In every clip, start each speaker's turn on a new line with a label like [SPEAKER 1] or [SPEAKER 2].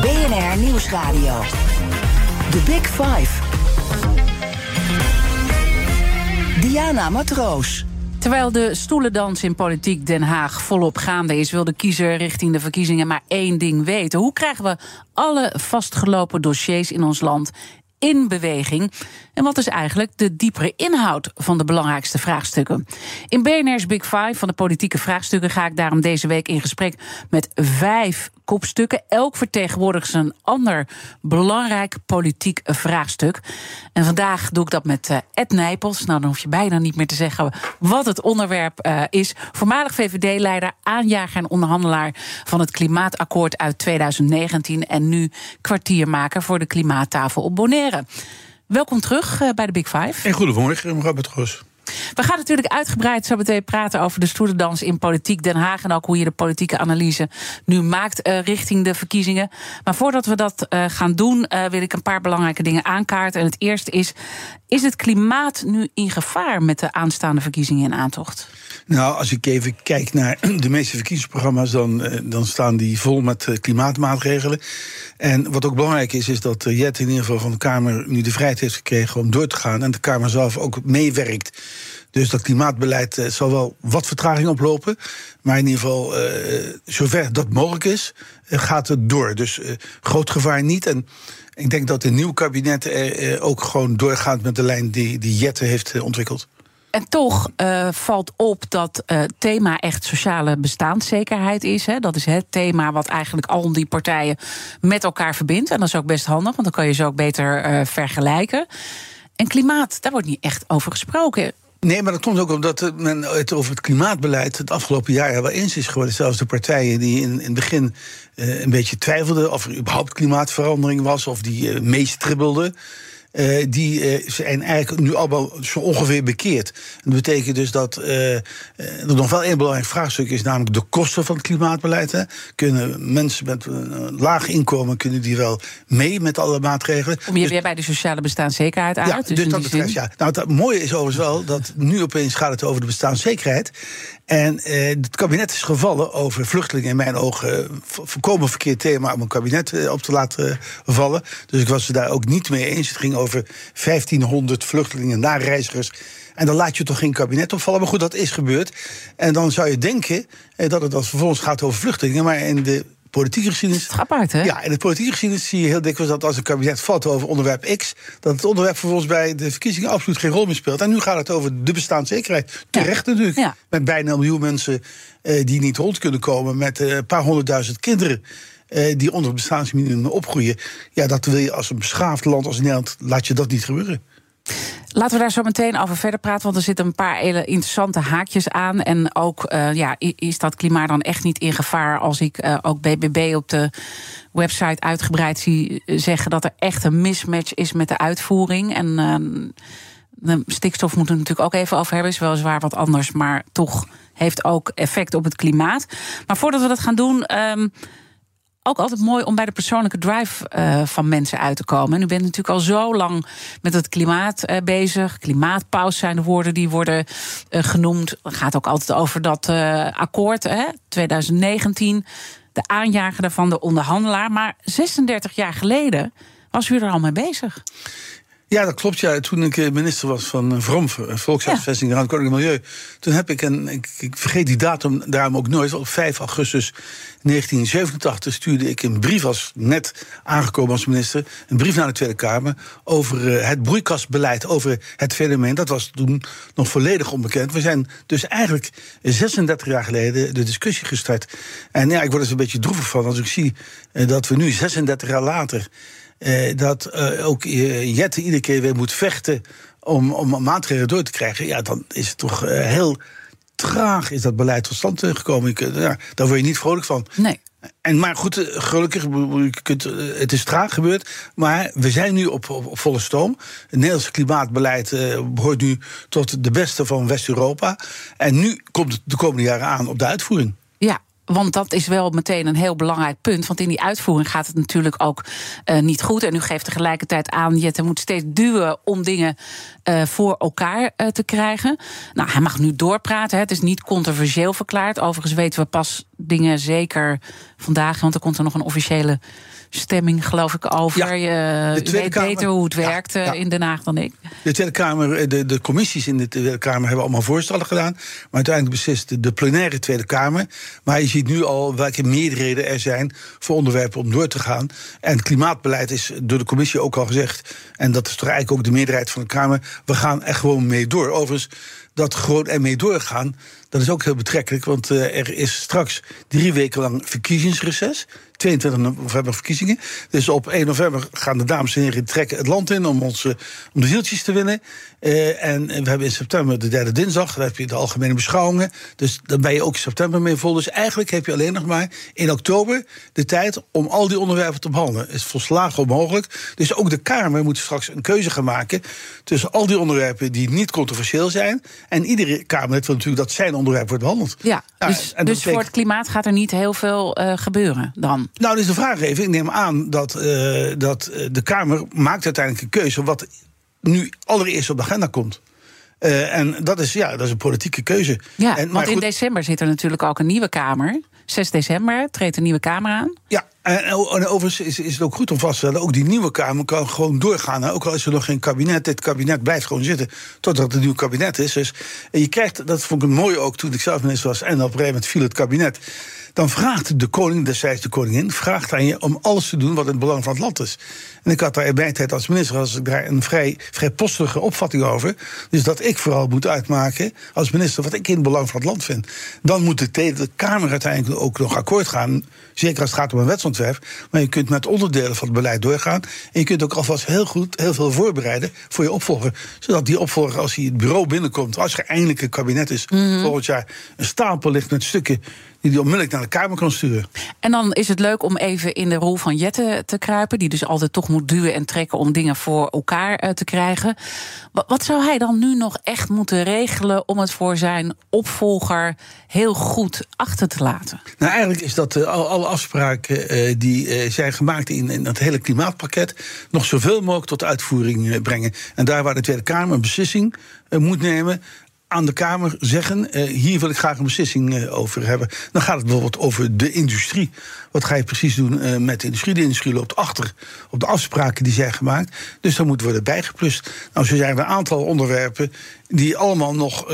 [SPEAKER 1] BNR Nieuwsradio. The Big Five. Diana Matroos.
[SPEAKER 2] Terwijl de stoelendans in politiek Den Haag volop gaande is, wil de kiezer richting de verkiezingen maar één ding weten. Hoe krijgen we alle vastgelopen dossiers in ons land in beweging? En wat is eigenlijk de diepere inhoud van de belangrijkste vraagstukken? In BNR's Big Five van de politieke vraagstukken ga ik daarom deze week in gesprek met vijf kopstukken. Elk vertegenwoordigt een ander belangrijk politiek vraagstuk. En vandaag doe ik dat met uh, Ed Nijpels. Nou, dan hoef je bijna niet meer te zeggen wat het onderwerp uh, is. Voormalig VVD-leider, aanjager en onderhandelaar van het Klimaatakkoord uit 2019. En nu kwartiermaker voor de Klimaattafel op Bonaire. Welkom terug uh, bij de Big Five.
[SPEAKER 3] En goedemorgen, mevrouw Betroos.
[SPEAKER 2] We gaan natuurlijk uitgebreid zo meteen praten over de stoelendans in politiek Den Haag. En ook hoe je de politieke analyse nu maakt uh, richting de verkiezingen. Maar voordat we dat uh, gaan doen, uh, wil ik een paar belangrijke dingen aankaarten. En het eerste is: is het klimaat nu in gevaar met de aanstaande verkiezingen in aantocht?
[SPEAKER 3] Nou, als ik even kijk naar de meeste verkiezingsprogramma's, dan, dan staan die vol met klimaatmaatregelen. En wat ook belangrijk is, is dat Jet in ieder geval van de Kamer nu de vrijheid heeft gekregen om door te gaan. En de Kamer zelf ook meewerkt. Dus dat klimaatbeleid uh, zal wel wat vertraging oplopen. Maar in ieder geval, uh, zover dat mogelijk is, uh, gaat het door. Dus groot gevaar niet. En ik denk dat een nieuw kabinet ook gewoon doorgaat met de lijn die, die Jette heeft ontwikkeld.
[SPEAKER 2] En toch valt op dat het thema echt sociale bestaanszekerheid is. Hè. Dat is het thema wat eigenlijk al die partijen met elkaar verbindt. En dat is ook best handig, want dan kan je ze ook beter vergelijken. En klimaat, daar wordt niet echt over gesproken.
[SPEAKER 3] Nee, maar dat komt ook omdat men het over het klimaatbeleid het afgelopen jaar wel eens is geworden. Zelfs de partijen die in, in het begin uh, een beetje twijfelden of er überhaupt klimaatverandering was, of die uh, meestribbelden. Uh, die uh, zijn eigenlijk nu allemaal zo ongeveer bekeerd. Dat betekent dus dat uh, er nog wel één belangrijk vraagstuk is, namelijk de kosten van het klimaatbeleid. Hè. Kunnen mensen met een laag inkomen kunnen die wel mee met alle maatregelen?
[SPEAKER 2] Kom je dus, weer bij de sociale bestaanszekerheid uit?
[SPEAKER 3] Ja, dus, dus dat betreft, ja. Nou, het mooie is overigens wel dat nu opeens gaat het over de bestaanszekerheid. En het kabinet is gevallen over vluchtelingen, in mijn ogen volkomen verkeerd thema om een kabinet op te laten vallen. Dus ik was het daar ook niet mee eens. Het ging over over 1500 vluchtelingen, nareizigers. En dan laat je toch geen kabinet opvallen. Maar goed, dat is gebeurd. En dan zou je denken dat het als vervolgens gaat over vluchtelingen. Maar in de politieke geschiedenis.
[SPEAKER 2] Apart, hè?
[SPEAKER 3] Ja, in de politieke geschiedenis zie je heel dikwijls dat als een kabinet valt over onderwerp X, dat het onderwerp vervolgens bij de verkiezingen absoluut geen rol meer speelt. En nu gaat het over de bestaanszekerheid. Terecht ja. natuurlijk. Ja. Met bijna een miljoen mensen uh, die niet rond kunnen komen, met uh, een paar honderdduizend kinderen. Uh, die onder het bestaansminimum opgroeien. Ja, dat wil je als een beschaafd land als Nederland, laat je dat niet gebeuren.
[SPEAKER 2] Laten we daar zo meteen over verder praten, want er zitten een paar hele interessante haakjes aan. En ook, uh, ja, is dat klimaat dan echt niet in gevaar als ik uh, ook BBB op de website uitgebreid zie zeggen dat er echt een mismatch is met de uitvoering. En de stikstof moeten we natuurlijk ook even over hebben, is weliswaar wat anders, maar toch heeft ook effect op het klimaat. Maar voordat we dat gaan doen. Um, ook altijd mooi om bij de persoonlijke drive uh, van mensen uit te komen. En u bent natuurlijk al zo lang met het klimaat uh, bezig. Klimaatpaus zijn de woorden die worden uh, genoemd. Het gaat ook altijd over dat akkoord, hè, 2019. De aanjager daarvan, de onderhandelaar. Maar 36 jaar geleden was u er al mee bezig.
[SPEAKER 3] Ja, dat klopt. Ja. Toen ik minister was van VROM, Volkshuisvesting en Koning Milieu. Toen heb ik, en ik, ik, vergeet die datum daarom ook nooit, op 5 augustus 1987 stuurde ik een brief, als net aangekomen als minister, een brief naar de Tweede Kamer over het broeikasbeleid, over het fenomeen. Dat was toen nog volledig onbekend. We zijn dus eigenlijk 36 jaar geleden de discussie gestart. En ja, ik word er een beetje droevig van als ik zie dat we nu 36 jaar later. Uh, dat ook Jette iedere keer weer moet vechten om, om maatregelen door te krijgen. Ja, dan is het toch heel traag is dat beleid tot stand gekomen. Ik, ja, daar word je niet vrolijk van.
[SPEAKER 2] Nee.
[SPEAKER 3] En maar goed, eh, gelukkig, eh, het is traag gebeurd. Maar we zijn nu op, op, volle stoom. Het Nederlandse klimaatbeleid uh, behoort nu tot de beste van West-Europa. En nu komt het de komende jaren aan op de uitvoering.
[SPEAKER 2] Want dat is wel meteen een heel belangrijk punt. Want in die uitvoering gaat het natuurlijk ook uh, niet goed. En u geeft tegelijkertijd aan, Jette moet steeds duwen om dingen uh, voor elkaar uh, te krijgen. Nou, hij mag nu doorpraten. Hè. Het is niet controversieel verklaard. Overigens weten we pas dingen zeker vandaag, want er komt er nog een officiële stemming, geloof ik, over. Ja, je weet Kamer, beter hoe het werkt ja, ja. in Den Haag dan ik.
[SPEAKER 3] De Tweede Kamer, de, de commissies in de Tweede Kamer hebben allemaal voorstellen gedaan. Maar uiteindelijk beslist de plenaire Tweede Kamer. Maar je ziet nu al welke meerderheden er zijn voor onderwerpen om door te gaan. En klimaatbeleid is door de commissie ook al gezegd. En dat is toch eigenlijk ook de meerderheid van de Kamer. We gaan er gewoon mee door. Overigens, dat gewoon ermee doorgaan, dat is ook heel betrekkelijk. Want uh, er is straks drie weken lang verkiezingsreces. 22 november verkiezingen. Dus op 1 november gaan de dames en heren trekken het land in om, ons, om de zieltjes te winnen. Uh, en we hebben in september de derde dinsdag, daar heb je de algemene beschouwingen. Dus dan ben je ook in september mee vol. Dus eigenlijk heb je alleen nog maar in oktober de tijd om al die onderwerpen te behandelen. Het is volslagen onmogelijk. Dus ook de Kamer moet straks een keuze gaan maken tussen al die onderwerpen die niet controversieel zijn. En iedere Kamerlid wil natuurlijk dat zijn onderwerp wordt behandeld.
[SPEAKER 2] Ja, ja dus, dus betekent... voor het klimaat gaat er niet heel veel uh, gebeuren dan?
[SPEAKER 3] Nou, dus de vraag even. Ik neem aan dat, uh, dat de Kamer maakt uiteindelijk een keuze wat nu allereerst op de agenda komt. Uh, en dat is, ja, dat is een politieke keuze.
[SPEAKER 2] Ja,
[SPEAKER 3] en,
[SPEAKER 2] want in december zit er natuurlijk ook een nieuwe Kamer. 6 december treedt een nieuwe Kamer aan.
[SPEAKER 3] Ja, en, en overigens is, is, het ook goed om vast te stellen... ook die nieuwe Kamer kan gewoon doorgaan. Hè? Ook al is er nog geen kabinet, dit kabinet blijft gewoon zitten... totdat er een nieuw kabinet is. Dus en je krijgt, dat vond ik mooi ook toen ik zelf minister was... en op een gegeven moment viel het kabinet dan vraagt de koning, destijds de koningin, vraagt aan je om alles te doen wat in het belang van het land is. En ik had daar in mijn tijd als minister als ik daar een vrij, vrij postige opvatting over. Dus dat ik vooral moet uitmaken als minister wat ik in het belang van het land vind. Dan moet de Tweede Kamer uiteindelijk ook nog akkoord gaan. Zeker als het gaat om een wetsontwerp. Maar je kunt met onderdelen van het beleid doorgaan. En je kunt ook alvast heel goed heel veel voorbereiden voor je opvolger. Zodat die opvolger, als hij het bureau binnenkomt, als er eindelijk een kabinet is, mm-hmm. volgend jaar een stapel ligt met stukken die die onmiddellijk naar de Kamer kan sturen.
[SPEAKER 2] En dan is het leuk om even in de rol van Jette te kruipen, die dus altijd toch moet duwen en trekken om dingen voor elkaar uh, te krijgen. Wat, zou hij dan nu nog echt moeten regelen om het voor zijn opvolger heel goed achter te laten?
[SPEAKER 3] Nou, eigenlijk is dat uh, alle afspraken uh, die zijn gemaakt in, in dat hele klimaatpakket nog zoveel mogelijk tot uitvoering brengen. En daar waar de Tweede Kamer een beslissing moet nemen, aan de Kamer zeggen: uh, hier wil ik graag een beslissing uh, over hebben. Dan gaat het bijvoorbeeld over de industrie. Wat ga je precies doen uh, met de industrie? De industrie loopt achter op de afspraken die zijn gemaakt. Dus daar moet worden bijgeplust. Nou, zo zijn er een aantal onderwerpen die allemaal nog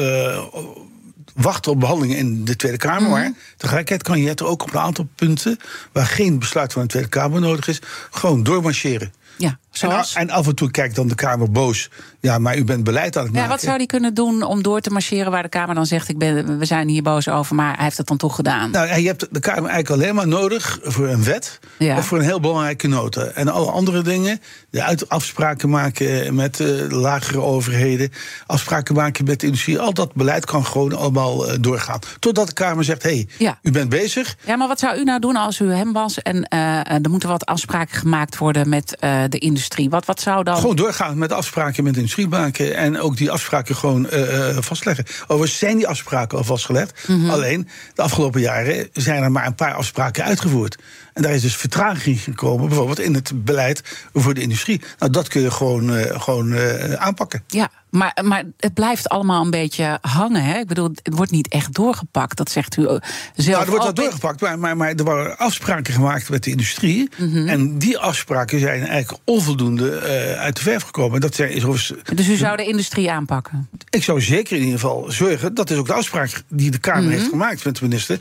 [SPEAKER 3] wachten op behandelingen in de Tweede Kamer. Mm -hmm. Maar tegelijkertijd kan je er ook op een aantal punten... waar geen besluit van de Tweede Kamer nodig is... gewoon doormarcheren.
[SPEAKER 2] Ja, zoals?
[SPEAKER 3] En, en, af en toe kijkt dan de Kamer boos. Ja, maar u bent beleid aan het maken.
[SPEAKER 2] Ja, wat zou hij kunnen doen om door te marcheren waar de Kamer dan zegt: ik ben, we zijn hier boos over, maar hij heeft het dan toch gedaan?
[SPEAKER 3] Nou, je hebt de Kamer eigenlijk alleen maar nodig voor een wet ja. of voor een heel belangrijke nota. En alle andere dingen, de afspraken maken met uh, lagere overheden, afspraken maken met de industrie, al dat beleid kan gewoon allemaal uh, doorgaan. Totdat de Kamer zegt: hé, hey, ja. u bent bezig.
[SPEAKER 2] Ja, maar wat zou u nou doen als u hem was en uh, er moeten wat afspraken gemaakt worden met de industrie? Wat, wat zou dan.
[SPEAKER 3] Gewoon doorgaan met afspraken met de industrie maken. En ook die afspraken gewoon uh, vastleggen. Overigens zijn die afspraken al vastgelegd. Mm -hmm. Alleen de afgelopen jaren zijn er maar een paar afspraken uitgevoerd. En daar is dus vertraging gekomen, bijvoorbeeld in het beleid voor de industrie. Nou, dat kun je gewoon, uh, gewoon uh, aanpakken.
[SPEAKER 2] Ja, maar, maar het blijft allemaal een beetje hangen. Hè? Ik bedoel, het wordt niet echt doorgepakt. Dat zegt u zelf. Nou,
[SPEAKER 3] er wordt wel doorgepakt, maar, maar, maar er waren afspraken gemaakt met de industrie. Mm -hmm. En die afspraken zijn eigenlijk onvoldoende uh, uit de verf gekomen. Dat zijn, is
[SPEAKER 2] dus u zou de industrie aanpakken?
[SPEAKER 3] Ik zou zeker in ieder geval zorgen. Dat is ook de afspraak die de Kamer mm -hmm. heeft gemaakt met de minister.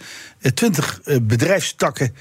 [SPEAKER 3] Twintig bedrijfstakken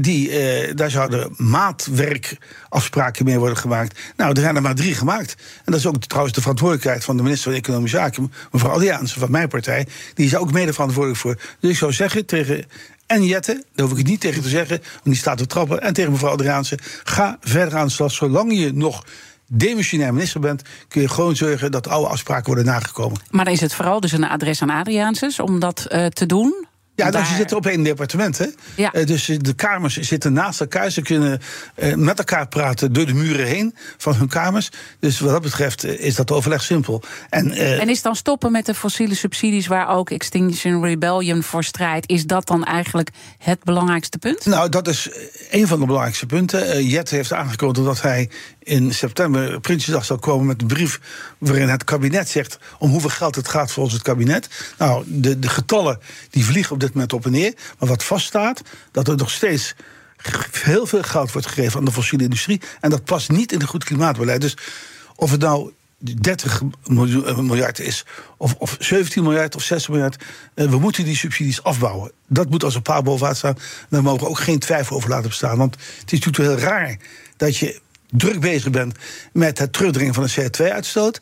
[SPEAKER 3] die, daar zouden maatwerkafspraken mee worden gemaakt. Nou, er zijn er maar drie gemaakt. En dat is ook trouwens de verantwoordelijkheid van de minister van Economische Zaken, mevrouw Alliaanse van mijn partij. Die is ook mede verantwoordelijk voor. Dus ik zou zeggen tegen en Jette, daar hoef ik het niet tegen te zeggen, want die staat op trappen. En tegen mevrouw Adriaanse, ga verder aan de slag. Zolang je nog demissionair minister bent, kun je gewoon zorgen dat oude afspraken worden nagekomen.
[SPEAKER 2] Maar is het vooral dus een adres aan Adriaanses om dat uh, te doen?
[SPEAKER 3] Ja,
[SPEAKER 2] Daar-
[SPEAKER 3] dus je zit op één departement, hè?
[SPEAKER 2] Ja.
[SPEAKER 3] Eh, dus de kamers zitten naast elkaar. Ze kunnen eh, met elkaar praten door de muren heen van hun kamers. Dus wat dat betreft eh, is dat overleg simpel. En,
[SPEAKER 2] En is dan stoppen met de fossiele subsidies waar ook Extinction Rebellion voor strijdt, is dat dan eigenlijk het belangrijkste punt?
[SPEAKER 3] Nou, dat is een van de belangrijkste punten. Jet heeft aangekondigd dat hij in september, Prinsjesdag, zal komen met een brief. waarin het kabinet zegt om hoeveel geld het gaat volgens het kabinet. Nou, de, de getallen die vliegen op dit moment op en neer. Maar wat vaststaat, dat er nog steeds heel veel geld wordt gegeven aan de fossiele industrie. En dat past niet in een goed klimaatbeleid. Dus of het nou 30 miljoen- eh, miljard is, of, of 17 miljard of 6 miljard. eh, We moeten die subsidies afbouwen. Dat moet als een paal bovenaan staan. Daar mogen we ook geen twijfel over laten bestaan. Want het is natuurlijk heel raar dat je druk bezig bent met het terugdringen van de CO2-uitstoot.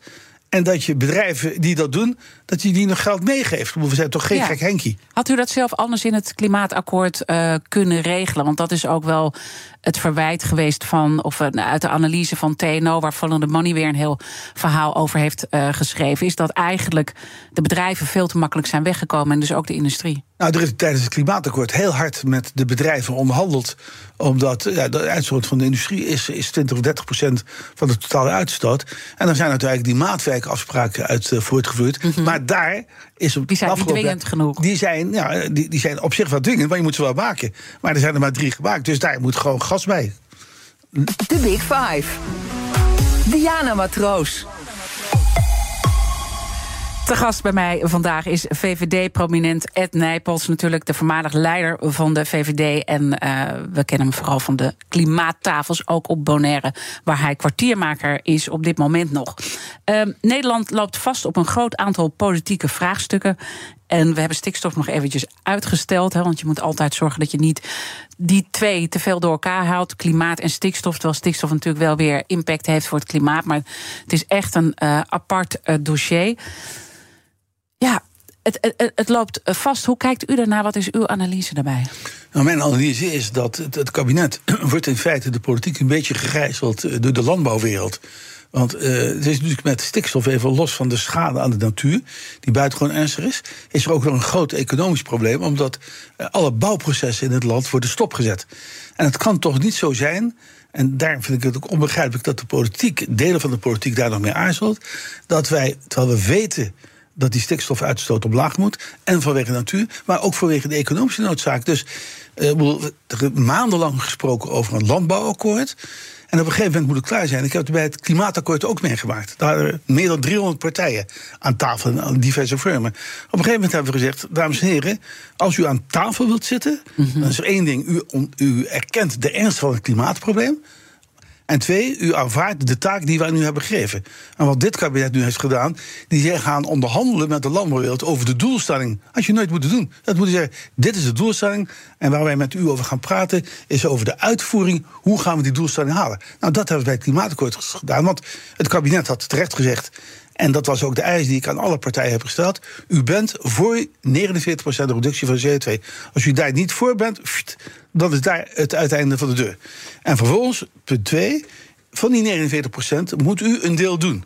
[SPEAKER 3] En dat je bedrijven die dat doen, dat je die nog geld meegeeft. We zijn toch geen
[SPEAKER 2] Ja.
[SPEAKER 3] gek Henkie.
[SPEAKER 2] Had u dat zelf anders in het klimaatakkoord eh, kunnen regelen? Want dat is ook wel het verwijt geweest van, of eh, uit de analyse van TNO, waar Follow the Money weer een heel verhaal over heeft eh, geschreven, is dat eigenlijk de bedrijven veel te makkelijk zijn weggekomen en dus ook de industrie.
[SPEAKER 3] Nou, er is tijdens het klimaatakkoord heel hard met de bedrijven onderhandeld. Omdat ja, de uitstoot van de industrie is, is 20 of 30 procent van de totale uitstoot. En dan zijn natuurlijk die maatwerkafspraken uit eh, voortgevloeid. Maar daar is op.
[SPEAKER 2] Die zijn niet dwingend genoeg.
[SPEAKER 3] Die zijn, ja, die, die zijn op zich wel dwingend, maar je moet ze wel maken. Maar er zijn er maar drie gemaakt, dus daar moet gewoon gas bij.
[SPEAKER 1] De Big Five. Diana Matroos.
[SPEAKER 2] Te gast bij mij vandaag is VVD-prominent Ed Nijpels. Natuurlijk de voormalig leider van de VVD. En eh, we kennen hem vooral van de klimaattafels, ook op Bonaire... waar hij kwartiermaker is op dit moment nog. Ehm, Nederland loopt vast op een groot aantal politieke vraagstukken. En we hebben stikstof nog eventjes uitgesteld. Hè, want je moet altijd zorgen dat je niet die twee te veel door elkaar haalt. Klimaat en stikstof. Terwijl stikstof natuurlijk wel weer impact heeft voor het klimaat. Maar het is echt een eh, apart eh, dossier. Ja, het, het, het loopt vast. Hoe kijkt u daarnaar? Wat is uw analyse daarbij?
[SPEAKER 3] Nou, mijn analyse is dat het, het kabinet wordt in feite de politiek een beetje gegijzeld eh, door de landbouwwereld. Want eh, het is natuurlijk met stikstof, even los van de schade aan de natuur, die buitengewoon ernstig is, is er ook nog een groot economisch probleem, omdat eh, alle bouwprocessen in het land worden stopgezet. En het kan toch niet zo zijn. En daarom vind ik het ook onbegrijpelijk dat de politiek, delen van de politiek daar nog mee aarzelt. Dat wij, terwijl we weten dat die stikstofuitstoot omlaag moet. En vanwege de natuur, maar ook vanwege de economische noodzaak. Dus eh, maandenlang gesproken over een landbouwakkoord. En op een gegeven moment moet het klaar zijn. Ik heb het bij het klimaatakkoord ook meegemaakt. Daar waren meer dan 300 partijen aan tafel, aan diverse firmen. Op een gegeven moment hebben we gezegd, dames en heren... als u aan tafel wilt zitten, dan is er één ding. U, on- u erkent de ernst van het klimaatprobleem... En twee, u aanvaardt de taak die wij nu hebben gegeven. En wat dit kabinet nu heeft gedaan, die gaan onderhandelen met de landbouwwereld over de doelstelling. Had je nooit moeten doen. Dat moet je zeggen, dit is de doelstelling. En waar wij met u over gaan praten, is over de uitvoering. Hoe gaan we die doelstelling halen? Nou, dat hebben we bij het klimaatakkoord gedaan. Want het kabinet had terecht gezegd. En dat was ook de eis die ik aan alle partijen heb gesteld. U bent voor 49% reductie van CO2. Als u daar niet voor bent, dan is daar het uiteinde van de deur. En vervolgens, punt 2, van die 49% moet u een deel doen.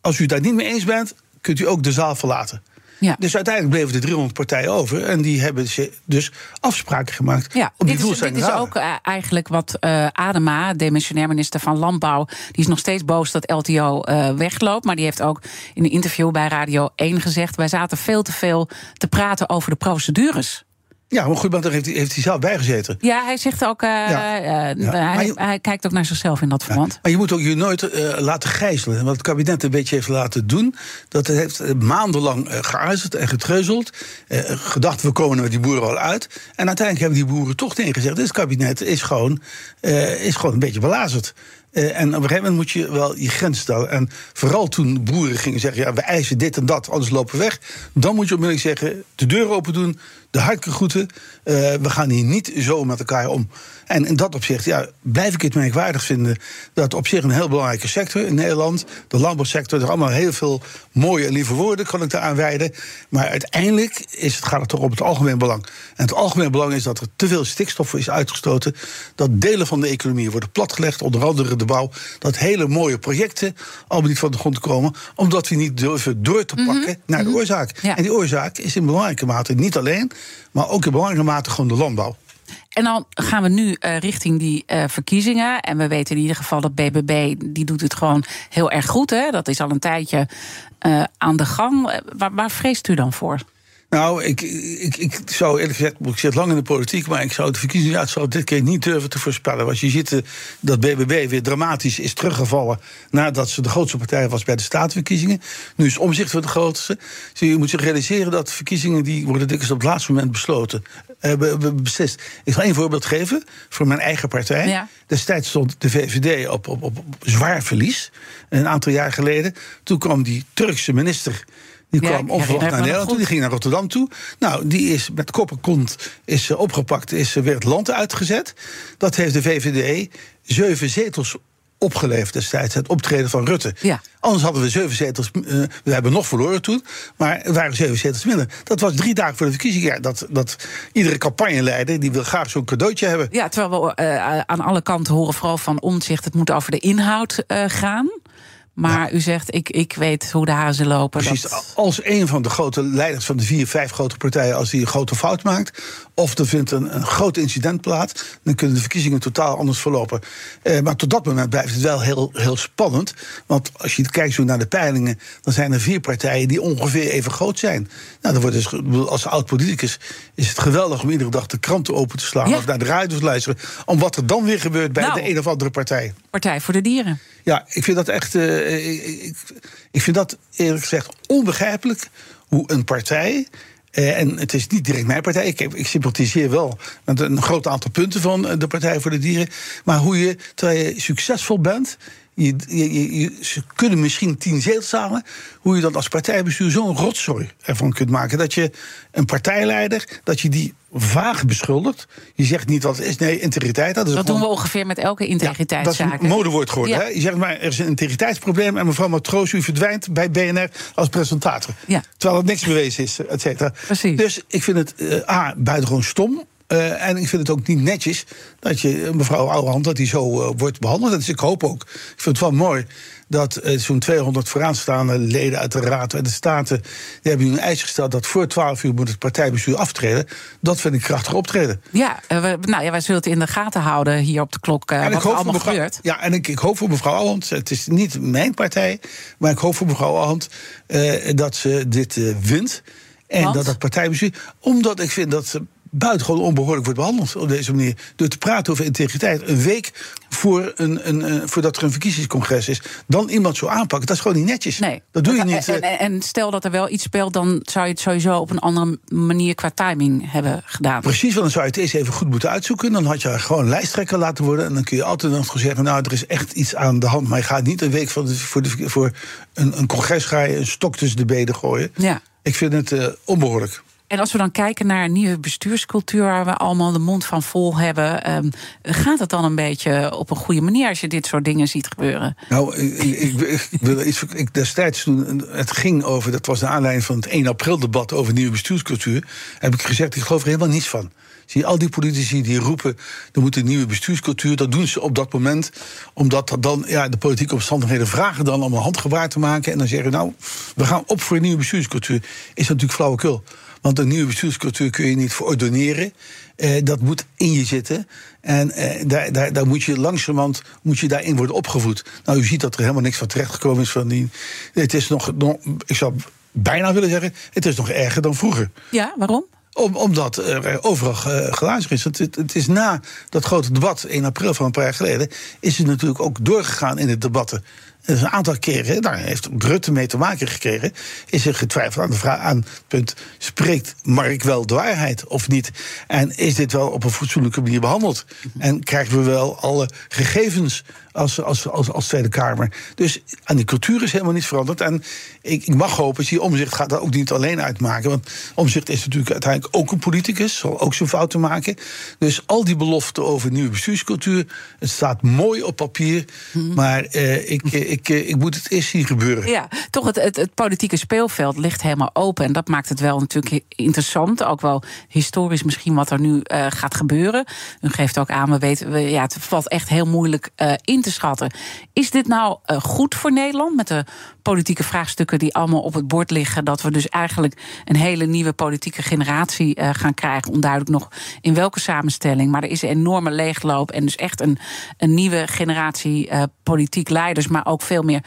[SPEAKER 3] Als u daar niet mee eens bent, kunt u ook de zaal verlaten.
[SPEAKER 2] Ja.
[SPEAKER 3] Dus uiteindelijk bleven er 300 partijen over. En die hebben ze dus afspraken gemaakt
[SPEAKER 2] Ja,
[SPEAKER 3] om die
[SPEAKER 2] dit is, dit is ook eh, eigenlijk wat eh, Adema, demissionair minister van Landbouw, die is nog steeds boos dat LTO eh, wegloopt. Maar die heeft ook in een interview bij Radio 1 gezegd: wij zaten veel te veel te praten over de procedures.
[SPEAKER 3] Ja, maar daar heeft hij, heeft hij zelf bij gezeten.
[SPEAKER 2] Ja, hij zegt ook, eh,
[SPEAKER 3] Ja.
[SPEAKER 2] eh,
[SPEAKER 3] Ja, maar
[SPEAKER 2] hij,
[SPEAKER 3] je-
[SPEAKER 2] hij kijkt ook naar zichzelf in dat verband.
[SPEAKER 3] Maar je moet ook je nooit eh, laten gijzelen. En Wat het kabinet een beetje heeft laten doen... dat het heeft eh, maandenlang eh, geaarzeld en getreuzeld. eh, gedacht, we komen er met die boeren wel uit. En uiteindelijk hebben die boeren toch tegen gezegd... dit kabinet is gewoon, eh, is gewoon een beetje belazerd. Eh, en op een gegeven moment moet je wel je grens stellen. En vooral toen boeren gingen zeggen... ja, we eisen dit en dat, anders lopen we weg... dan moet je onmiddellijk zeggen, de deur open doen... de hartelijke groeten, eh, we gaan hier niet zo met elkaar om... En in dat opzicht ja, blijf ik het merkwaardig vinden dat op zich een heel belangrijke sector in Nederland, de landbouwsector, er allemaal heel veel mooie en lieve woorden kan ik daaraan wijden. Maar uiteindelijk is het, gaat het toch om het algemeen belang. En het algemeen belang is dat er te veel stikstof is uitgestoten, dat delen van de economie worden platgelegd, onder andere de bouw, dat hele mooie projecten allemaal niet van de grond komen, omdat we niet durven door te pakken naar de oorzaak. En die oorzaak is in belangrijke mate niet alleen, maar ook in belangrijke mate gewoon de landbouw.
[SPEAKER 2] En dan gaan we nu uh, richting die uh, verkiezingen. En we weten in ieder geval dat BBB, die doet het gewoon heel erg goed. Hè? Dat is al een tijdje uh, aan de gang. Waar vreest u dan voor?
[SPEAKER 3] Nou, ik, ik, ik zou eerlijk gezegd, ik zit lang in de politiek, maar ik zou de verkiezingsuitslag dit keer niet durven te voorspellen. Want je ziet dat BBB weer dramatisch is teruggevallen nadat ze de grootste partij was bij de staatsverkiezingen. Nu is omzicht voor de grootste. Dus je moet zich realiseren dat verkiezingen die worden dikwijls op het laatste moment besloten. Uh, beslist. Ik zal één voorbeeld geven voor mijn eigen partij. Ja. Destijds stond de VVD op, op, op zwaar verlies. Een aantal jaar geleden. Toen kwam die Turkse minister die kwam onverwacht naar Nederland toe, die ging naar Rotterdam toe. Nou, die is met kop en kont is opgepakt, is weer het land uitgezet. Dat heeft de VVD zeven zetels opgeleverd destijds, het optreden van Rutte. Ja. Anders hadden we zeven zetels, uh, we hebben nog verloren toen, maar er waren zeven zetels minder. Dat was drie dagen voor de verkiezingen. Ja, dat, dat iedere campagneleider die wil graag zo'n cadeautje hebben.
[SPEAKER 2] Ja, terwijl we uh, aan alle kanten horen vooral van omzicht, het moet over de inhoud uh, gaan. Maar u zegt, ik, ik weet hoe de hazen lopen.
[SPEAKER 3] Precies, als een van de grote leiders van de vier, vijf grote partijen... als die een grote fout maakt, of er vindt een, een groot incident plaats... dan kunnen de verkiezingen totaal anders verlopen. Eh, maar tot dat moment blijft het wel heel, heel spannend. Want als je kijkt zo naar de peilingen... dan zijn er vier partijen die ongeveer even groot zijn. Nou, dan wordt dus, als oud-politicus is het geweldig... om iedere dag de kranten open te slaan... of naar de radio te luisteren... om wat er dan weer gebeurt bij nou, de een of andere partij.
[SPEAKER 2] Partij voor de Dieren.
[SPEAKER 3] Ja, ik vind dat echt. Uh, ik, ik, vind dat eerlijk gezegd onbegrijpelijk hoe een partij. Uh, en het is niet direct mijn partij. Ik, ik sympathiseer wel met een groot aantal punten van de Partij voor de Dieren. Maar hoe je, terwijl je succesvol bent, je, je, je, ze kunnen misschien tien zetels halen. Hoe je dan als partijbestuur zo'n rotzooi ervan kunt maken. Dat je een partijleider, dat je die vaag beschuldigt. Je zegt niet wat is. Nee, integriteit.
[SPEAKER 2] Dat,
[SPEAKER 3] is
[SPEAKER 2] dat doen we ongeveer met elke integriteitszaak.
[SPEAKER 3] Ja, dat is een modewoord geworden. Ja. Hè? Je zegt maar, er is een integriteitsprobleem... en mevrouw Matroos, u verdwijnt bij BNR als presentator. Ja. Terwijl het niks bewezen is, et cetera. Precies. Dus ik vind het uh, A, buitengewoon stom... Uh, en ik vind het ook niet netjes dat je mevrouw Ouwehand dat die zo uh, wordt behandeld. Dus ik hoop ook, ik vind het wel mooi dat uh, zo'n 200 vooraanstaande leden uit de Raad en de Staten... die hebben nu een eis gesteld dat voor 12 uur moet het partijbestuur aftreden. Dat vind ik krachtig optreden.
[SPEAKER 2] Ja, we, nou ja, wij zullen het in de gaten houden hier op de klok, uh, wat er allemaal mevrouw, gebeurt.
[SPEAKER 3] Ja, en ik, ik hoop voor mevrouw Ouwehand, het is niet mijn partij... maar ik hoop voor mevrouw Ouwehand dat ze dit wint... En Want? dat het partijbestuur. Omdat ik vind dat ze buitengewoon onbehoorlijk wordt behandeld op deze manier. Door te praten over integriteit. Een week voor een, een, voordat er een verkiezingscongres is. Dan iemand zo aanpakken. Dat is gewoon niet netjes. Nee. Dat doe je niet.
[SPEAKER 2] En, en, en, stel dat er wel iets speelt. Dan zou je het sowieso op een andere manier qua timing hebben gedaan.
[SPEAKER 3] Precies, want dan zou je het eerst even goed moeten uitzoeken. Dan had je gewoon lijsttrekker laten worden. En dan kun je altijd nog zeggen. Nou, er is echt iets aan de hand. Maar je gaat niet een week voor, de, voor, de, voor een, een congres ga je een stok tussen de benen gooien. Ja. Ik vind het uh, onbehoorlijk.
[SPEAKER 2] En als we dan kijken naar een nieuwe bestuurscultuur waar we allemaal de mond van vol hebben, um, gaat het dan een beetje op een goede manier als je dit soort dingen ziet gebeuren?
[SPEAKER 3] Nou, ik, ik, wil iets. Ik, destijds toen het ging over, dat was de aanleiding van het 1 april debat over nieuwe bestuurscultuur, heb ik gezegd, ik geloof er helemaal niets van. Zie al die politici die roepen, er moet een nieuwe bestuurscultuur. Dat doen ze op dat moment, omdat dat dan ja, de politieke omstandigheden vragen dan om een handgebaar te maken. En dan zeggen, nou, we gaan op voor een nieuwe bestuurscultuur. Is natuurlijk flauwekul. Want een nieuwe bestuurscultuur kun je niet verordoneren. Uh, dat moet in je zitten. En uh, daar, daar, daar moet je langzamerhand moet je daarin worden opgevoed. Nou, u ziet dat er helemaal niks van terechtgekomen is van die. Het is nog, nog ik zou bijna willen zeggen, het is nog erger dan vroeger.
[SPEAKER 2] Ja, waarom?
[SPEAKER 3] Om, omdat er overal uh, glazen is. Het, het, is na dat grote debat, 1 april van een paar jaar geleden, is het natuurlijk ook doorgegaan in de debatten. Dus een aantal keren, daar heeft Rutte mee te maken gekregen, is er getwijfeld aan, de vraag, aan het punt: spreekt Mark wel de waarheid of niet? En is dit wel op een fatsoenlijke manier behandeld? En krijgen we wel alle gegevens als, als, als, als Tweede Kamer? Dus aan die cultuur is helemaal niet veranderd. En ik, ik mag hopen, die omzicht gaat dat ook niet alleen uitmaken. Want omzicht is natuurlijk uiteindelijk ook een politicus, zal ook zijn fouten maken. Dus al die beloften over nieuwe bestuurscultuur, het staat mooi op papier. Maar uh, ik ik, ik moet het eerst zien gebeuren.
[SPEAKER 2] Ja, toch het, het, het, politieke speelveld ligt helemaal open. En dat maakt het wel natuurlijk interessant. Ook wel historisch misschien wat er nu uh, gaat gebeuren. U geeft ook aan, we weten, we, ja, het valt echt heel moeilijk uh, in te schatten. Is dit nou uh, goed voor Nederland met de politieke vraagstukken die allemaal op het bord liggen? Dat we dus eigenlijk een hele nieuwe politieke generatie gaan krijgen. Onduidelijk nog in welke samenstelling. Maar er is een enorme leegloop en dus echt een, een nieuwe generatie politiek leiders, maar ook veel meer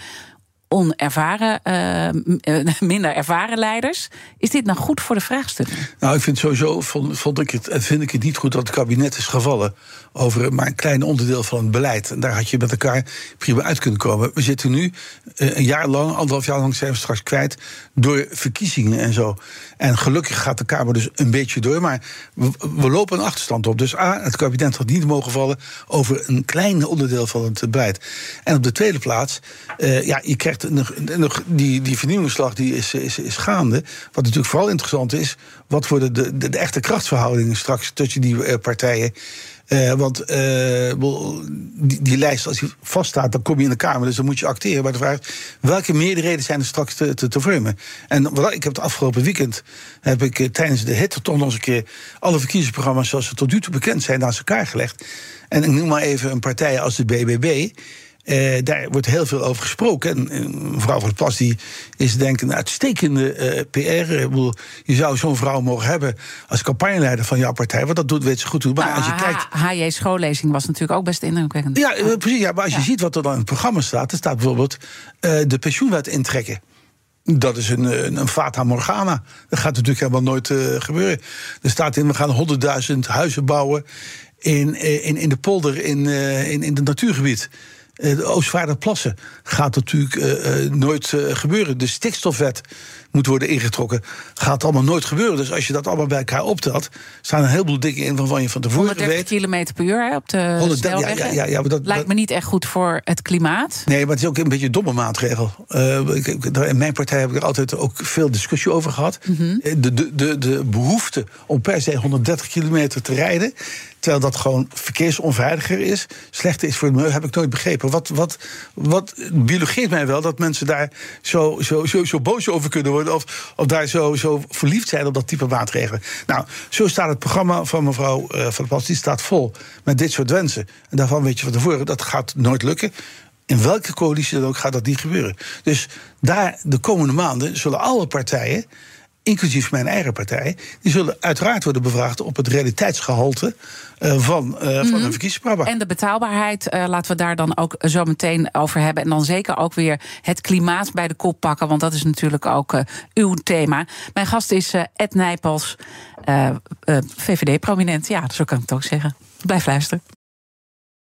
[SPEAKER 2] onervaren, uh, minder ervaren leiders. Is dit nou goed voor de vraagstukken?
[SPEAKER 3] Nou, ik vind sowieso, vond, vond ik het, vind ik het niet goed dat het kabinet is gevallen over maar een klein onderdeel van het beleid. En daar had je met elkaar prima uit kunnen komen. We zitten nu een jaar lang, anderhalf jaar lang zijn we straks kwijt door verkiezingen en zo. En gelukkig gaat de Kamer dus een beetje door, maar we, lopen een achterstand op. Dus A, het kabinet had niet mogen vallen over een klein onderdeel van het beleid. En op de tweede plaats, uh, ja, je krijgt nog, nog die, die vernieuwingsslag die is, is, is gaande. Wat natuurlijk vooral interessant is, wat worden de, de, de echte krachtsverhoudingen straks tussen die uh, partijen. Uh, want uh, die, die, lijst, als die vaststaat, dan kom je in de Kamer. Dus dan moet je acteren. Maar de vraag welke meerderheden zijn er straks te, te, vormen? En wat, ik heb het afgelopen weekend, heb ik uh, tijdens de hitte toch nog eens een keer... alle verkiezingsprogramma's zoals ze tot nu toe bekend zijn, naast elkaar gelegd. En ik noem maar even een partij als de BBB... Uh, daar wordt heel veel over gesproken. En mevrouw van der Plas die is denk ik een uitstekende uh, PR. Je zou zo'n vrouw mogen hebben als campagneleider van jouw partij. Want dat doet, weet ze goed hoe. Maar
[SPEAKER 2] nou,
[SPEAKER 3] als je kijkt.
[SPEAKER 2] HJ schoollezing was natuurlijk ook best indrukwekkend.
[SPEAKER 3] Ja, uh, precies. Ja, maar als ja. je ziet wat er dan in het programma staat, er staat bijvoorbeeld de pensioenwet intrekken. Dat is een, een, een fata morgana. Dat gaat natuurlijk helemaal nooit gebeuren. Er staat in, we gaan 100.000 huizen bouwen in, in, in de polder, in, in, in het natuurgebied de Oostvaarderplassen gaat natuurlijk uh, uh, nooit uh, gebeuren. De stikstofwet moet worden ingetrokken. Gaat allemaal nooit gebeuren. Dus als je dat allemaal bij elkaar optelt, staan een heleboel dingen in waarvan je van tevoren
[SPEAKER 2] 130
[SPEAKER 3] weet.
[SPEAKER 2] km per uur hè, op de 130,
[SPEAKER 3] ja, ja, ja, maar dat
[SPEAKER 2] lijkt me niet echt goed voor het klimaat.
[SPEAKER 3] Nee, maar het is ook een beetje een domme maatregel. in mijn partij heb ik er altijd ook veel discussie over gehad. Mm -hmm. de, de, de, de behoefte om per se 130 kilometer te rijden. Terwijl dat gewoon verkeersonveiliger is, slechter is voor het milieu, heb ik nooit begrepen. Wat, wat, wat biologeert mij wel dat mensen daar zo, zo, zo, zo boos over kunnen worden. Of, of daar zo, zo verliefd zijn op dat type maatregelen. Nou, zo staat het programma van mevrouw uh, Van der Plas. Die staat vol met dit soort wensen. En daarvan weet je van tevoren, dat gaat nooit lukken. In welke coalitie dan ook gaat dat niet gebeuren. Dus daar de komende maanden zullen alle partijen inclusief mijn eigen partij, die zullen uiteraard worden bevraagd op het realiteitsgehalte uh, van, uh, mm van een verkiezingsprogramma.
[SPEAKER 2] En de betaalbaarheid, uh, laten we daar dan ook zo meteen over hebben. En dan zeker ook weer het klimaat bij de kop pakken, want dat is natuurlijk ook uw thema. Mijn gast is Ed Nijpels, VVD-prominent. Ja, zo kan ik het ook zeggen. Blijf luisteren.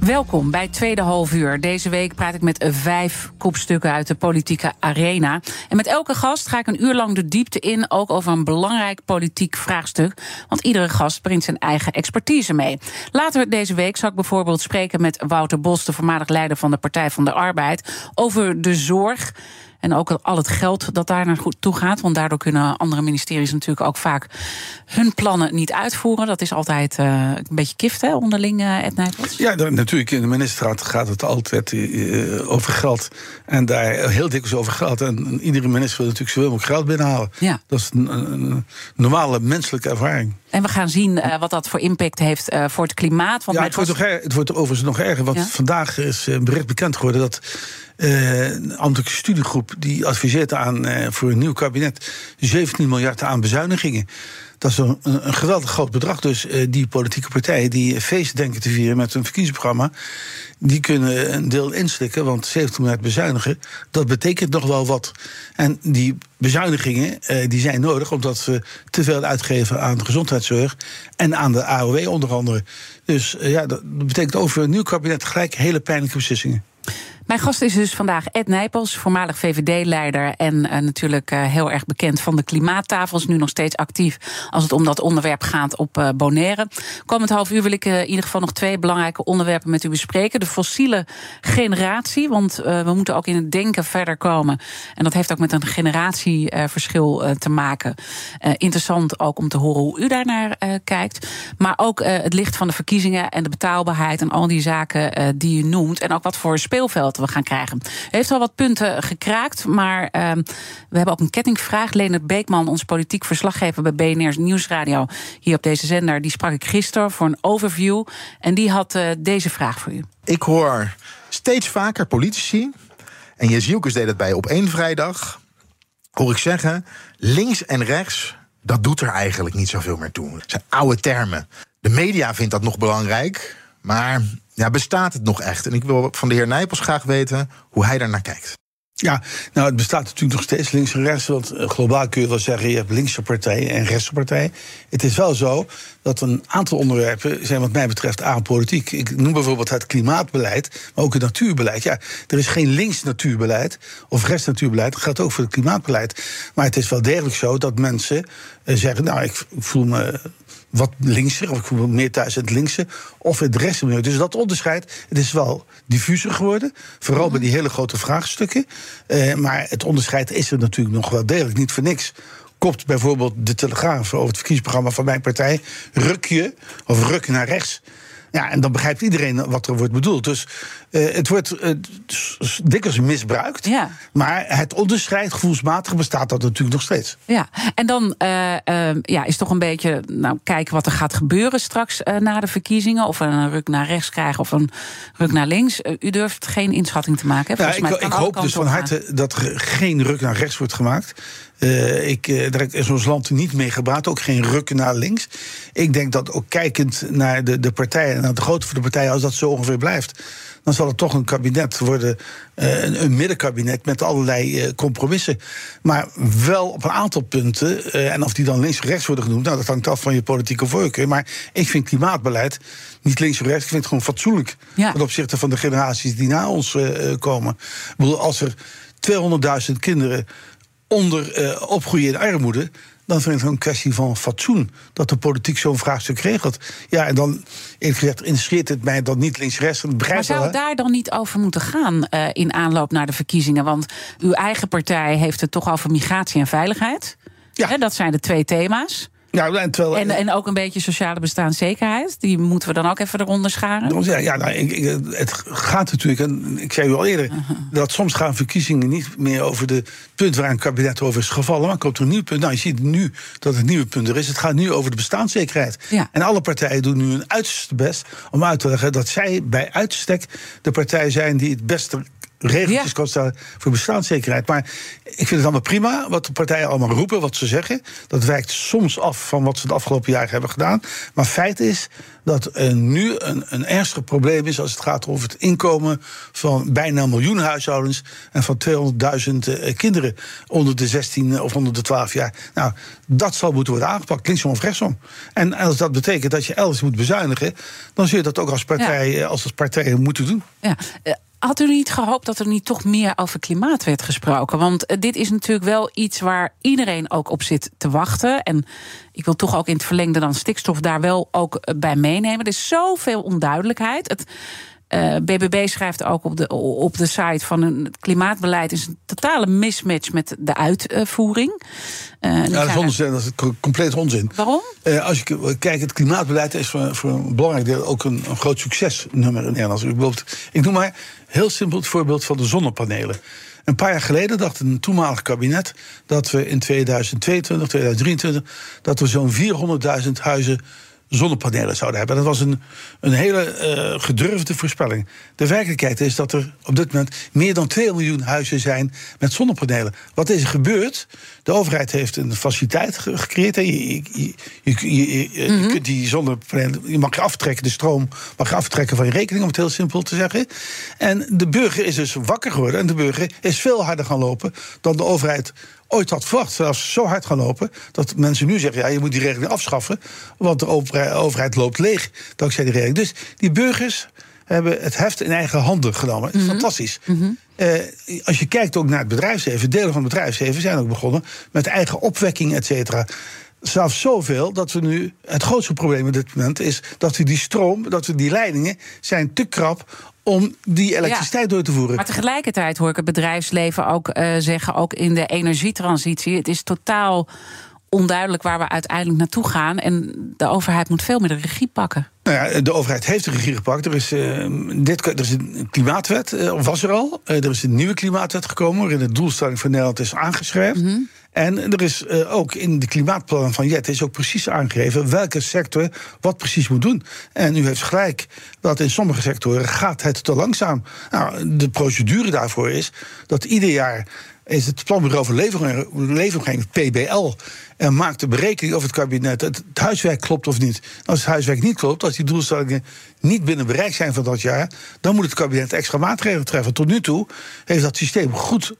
[SPEAKER 2] Welkom bij tweede halfuur. Deze week praat ik met vijf kopstukken uit de politieke arena. En met elke gast ga ik een uur lang de diepte in, ook over een belangrijk politiek vraagstuk. Want iedere gast brengt zijn eigen expertise mee. Later deze week zal ik bijvoorbeeld spreken met Wouter Bos, de voormalig leider van de Partij van de Arbeid, over de zorg. En ook al het geld dat daar naartoe gaat. Want daardoor kunnen andere ministeries natuurlijk ook vaak hun plannen niet uitvoeren. Dat is altijd uh, een beetje kift, hè, onderling, uh, Ed Nijpels?
[SPEAKER 3] Ja, dan, natuurlijk. In de ministerraad gaat het altijd uh, over geld. En daar heel dikwijls over geld. En iedere minister wil natuurlijk zoveel mogelijk geld binnenhalen.
[SPEAKER 2] Ja.
[SPEAKER 3] Dat is een, een normale menselijke ervaring.
[SPEAKER 2] En we gaan zien uh, wat dat voor impact heeft uh, voor het klimaat.
[SPEAKER 3] Want ja, het wordt, nog er, het wordt overigens nog erger. Want ja? vandaag is een bericht bekend geworden dat een ambtelijke studiegroep die adviseert aan voor een nieuw kabinet 17 miljard aan bezuinigingen. Dat is een, een, geweldig groot bedrag. Dus uh, die politieke partijen die feest denken te vieren met een verkiezingsprogramma, die kunnen een deel inslikken, want 70 miljard bezuinigen, dat betekent nog wel wat. En die bezuinigingen die zijn nodig omdat we te veel uitgeven aan gezondheidszorg en aan de AOW onder andere. Dus ja, dat betekent over een nieuw kabinet gelijk hele pijnlijke beslissingen.
[SPEAKER 2] Mijn gast is dus vandaag Ed Nijpels, voormalig VVD-leider en uh, natuurlijk uh, heel erg bekend van de klimaattafels. Nu nog steeds actief als het om dat onderwerp gaat op uh, Bonaire. Komend half uur wil ik in ieder geval nog twee belangrijke onderwerpen met u bespreken. De fossiele generatie, want we moeten ook in het denken verder komen. En dat heeft ook met een generatieverschil te maken. interessant ook om te horen hoe u daarnaar kijkt. Maar ook het licht van de verkiezingen en de betaalbaarheid en al die zaken die u noemt. En ook wat voor speelveld we gaan krijgen. Heeft al wat punten gekraakt, maar uh, we hebben ook een kettingvraag. Leonard Beekman, onze politiek verslaggever bij BNR's Nieuwsradio, hier op deze zender, die sprak ik gisteren voor een overview. En die had uh, deze vraag voor u.
[SPEAKER 4] Ik hoor steeds vaker politici, en Jezielkes deed het bij op één vrijdag, hoor ik zeggen: links en rechts, dat doet er eigenlijk niet zoveel meer toe. Dat zijn oude termen. De media vindt dat nog belangrijk, maar ja, bestaat het nog echt? En ik wil van de heer Nijpels graag weten hoe hij daar naar kijkt.
[SPEAKER 3] Ja, nou, het bestaat natuurlijk nog steeds links en rechts. Want eh, globaal kun je wel zeggen, je hebt linkse partijen en rechtse partijen. Het is wel zo dat een aantal onderwerpen zijn wat mij betreft apolitiek. Ik noem bijvoorbeeld het klimaatbeleid, maar ook het natuurbeleid. Ja, er is geen links natuurbeleid of rechts natuurbeleid. Dat geldt ook voor het klimaatbeleid. Maar het is wel degelijk zo dat mensen eh, zeggen, nou, ik voel me wat linkser, of meer thuis in het linkse, of het rechtse Dus dat onderscheid, het is wel diffuser geworden. Vooral bij die hele grote vraagstukken. Uh, maar het onderscheid is er natuurlijk nog wel degelijk, niet voor niks kopt bijvoorbeeld de Telegraaf over het verkiezingsprogramma van mijn partij. Ruk je, of ruk naar rechts. Ja, en dan begrijpt iedereen wat er wordt bedoeld. Dus uh, het wordt uh, dikwijls misbruikt. Ja. Maar het onderscheid gevoelsmatig bestaat dat natuurlijk nog steeds.
[SPEAKER 2] Ja, en dan uh, ja, is toch een beetje nou, kijken wat er gaat gebeuren straks na de verkiezingen. Of we een ruk naar rechts krijgen of een ruk naar links. u durft geen inschatting te maken. Hè?
[SPEAKER 3] Ja, ik, ik hoop dus van harte dat er geen ruk naar rechts wordt gemaakt. Uh, ik, uh, daar is ons land niet mee gebaat, ook geen rukken naar links. Ik denk dat ook kijkend naar de, de partijen en naar de grootte van de partijen, als dat zo ongeveer blijft, dan zal het toch een kabinet worden, uh, een, een, middenkabinet met allerlei compromissen. Maar wel op een aantal punten, en of die dan links of rechts worden genoemd, nou, dat hangt af van je politieke voorkeur. Maar ik vind klimaatbeleid niet links of rechts, ik vind het gewoon fatsoenlijk ja. ten opzichte van de generaties die na ons komen. Ik bedoel, als er 200.000 kinderen onder uh, opgroeien in armoede. Dan vind ik het een kwestie van fatsoen dat de politiek zo'n vraagstuk regelt. Ja, en dan, eerlijk gezegd, interesseert het mij dan niet links-rechts.
[SPEAKER 2] Maar zou het daar dan niet over moeten gaan uh, in aanloop naar de verkiezingen? Want uw eigen partij heeft het toch over migratie en veiligheid. Ja. dat zijn de twee thema's. Ja, en, terwijl, en, en, ook een beetje sociale bestaanszekerheid. Die moeten we dan ook even eronder scharen.
[SPEAKER 3] Ja, ja nou, ik, ik, het gaat natuurlijk, en ik zei u al eerder, dat soms gaan verkiezingen niet meer over de punt waar een kabinet over is gevallen. Maar komt er een nieuw punt. Nou, je ziet nu dat het nieuwe punt er is. Het gaat nu over de bestaanszekerheid. Ja. En alle partijen doen nu hun uiterste best om uit te leggen dat zij bij uitstek de partij zijn die het beste regeltjes ja. kan stellen voor bestaanszekerheid. Maar ik vind het allemaal prima wat de partijen allemaal roepen, wat ze zeggen. Dat wijkt soms af van wat ze de afgelopen jaren hebben gedaan. Maar feit is dat er nu een, een ernstig probleem is als het gaat over het inkomen van bijna een miljoen huishoudens en van 200.000 eh, kinderen onder de 16 of onder de 12 jaar. Nou, dat zal moeten worden aangepakt, linksom of rechtsom. En als dat betekent dat je elders moet bezuinigen, dan zul je dat ook als partij, ja. Eh, als partij moeten doen.
[SPEAKER 2] Ja. Had u niet gehoopt dat er niet toch meer over klimaat werd gesproken? Want eh, dit is natuurlijk wel iets waar iedereen ook op zit te wachten. En ik wil toch ook in het verlengde dan stikstof daar wel ook eh, bij meenemen. Er is zoveel onduidelijkheid. Het, uh, eh, BBB schrijft ook op de, op de site van het klimaatbeleid is een totale mismatch met de uitvoering.
[SPEAKER 3] Uh, ja, dat is, onzin, dat is compleet onzin.
[SPEAKER 2] Waarom?
[SPEAKER 3] Uh, als je kijkt, het klimaatbeleid is voor, voor een belangrijk deel ook een, een groot succesnummer in Nederland. Ik noem maar heel simpel het voorbeeld van de zonnepanelen. Een paar jaar geleden dacht een toenmalig kabinet dat we in 2022, 2023, dat we zo'n 400.000 huizen zonnepanelen zouden hebben. Dat was een, een hele uh, gedurfde voorspelling. De werkelijkheid is dat er op dit moment meer dan 2 miljoen huizen zijn met zonnepanelen. Wat is er gebeurd? De overheid heeft een faciliteit gecreëerd. Je, je, je, je mhm. kunt die zonnepanelen, je mag je aftrekken, de stroom mag je aftrekken van je rekening, om het heel simpel te zeggen. En de burger is dus wakker geworden en de burger is veel harder gaan lopen dan de overheid ooit had verwacht. Zelfs zo hard gaan lopen dat mensen nu zeggen: ja, je moet die regeling afschaffen. Want de overheid loopt leeg dankzij die regeling. Dus die burgers hebben het heft in eigen handen genomen.
[SPEAKER 2] Mhm.
[SPEAKER 3] Fantastisch. Eh, als je kijkt ook naar het bedrijfsleven, delen van het bedrijfsleven zijn ook begonnen met eigen opwekking, et cetera. Zelfs zoveel dat we nu. Het grootste probleem op dit moment is dat we die stroom, dat we die leidingen zijn te krap om die elektriciteit door te voeren.
[SPEAKER 2] Maar tegelijkertijd hoor ik het bedrijfsleven ook eh, zeggen, ook in de energietransitie, het is totaal onduidelijk waar we uiteindelijk naartoe gaan. En de overheid moet veel meer de regie pakken.
[SPEAKER 3] Nou ja, de overheid heeft de regie gepakt. Er is, eh, dit, er is een klimaatwet, eh, of was er al. Eh, er is een nieuwe klimaatwet gekomen... waarin de doelstelling van Nederland is aangeschreven. En er is ook in de klimaatplannen van Jet... is ook precies aangegeven welke sector wat precies moet doen. En u heeft gelijk dat in sommige sectoren gaat het te langzaam. Nou, de procedure daarvoor is dat ieder jaar is het Planbureau voor Leefomgeving, PBL, en maakt de berekening of het kabinet het, huiswerk klopt of niet. Als het huiswerk niet klopt, als die doelstellingen niet binnen bereik zijn van dat jaar, dan moet het kabinet extra maatregelen treffen. Tot nu toe heeft dat systeem goed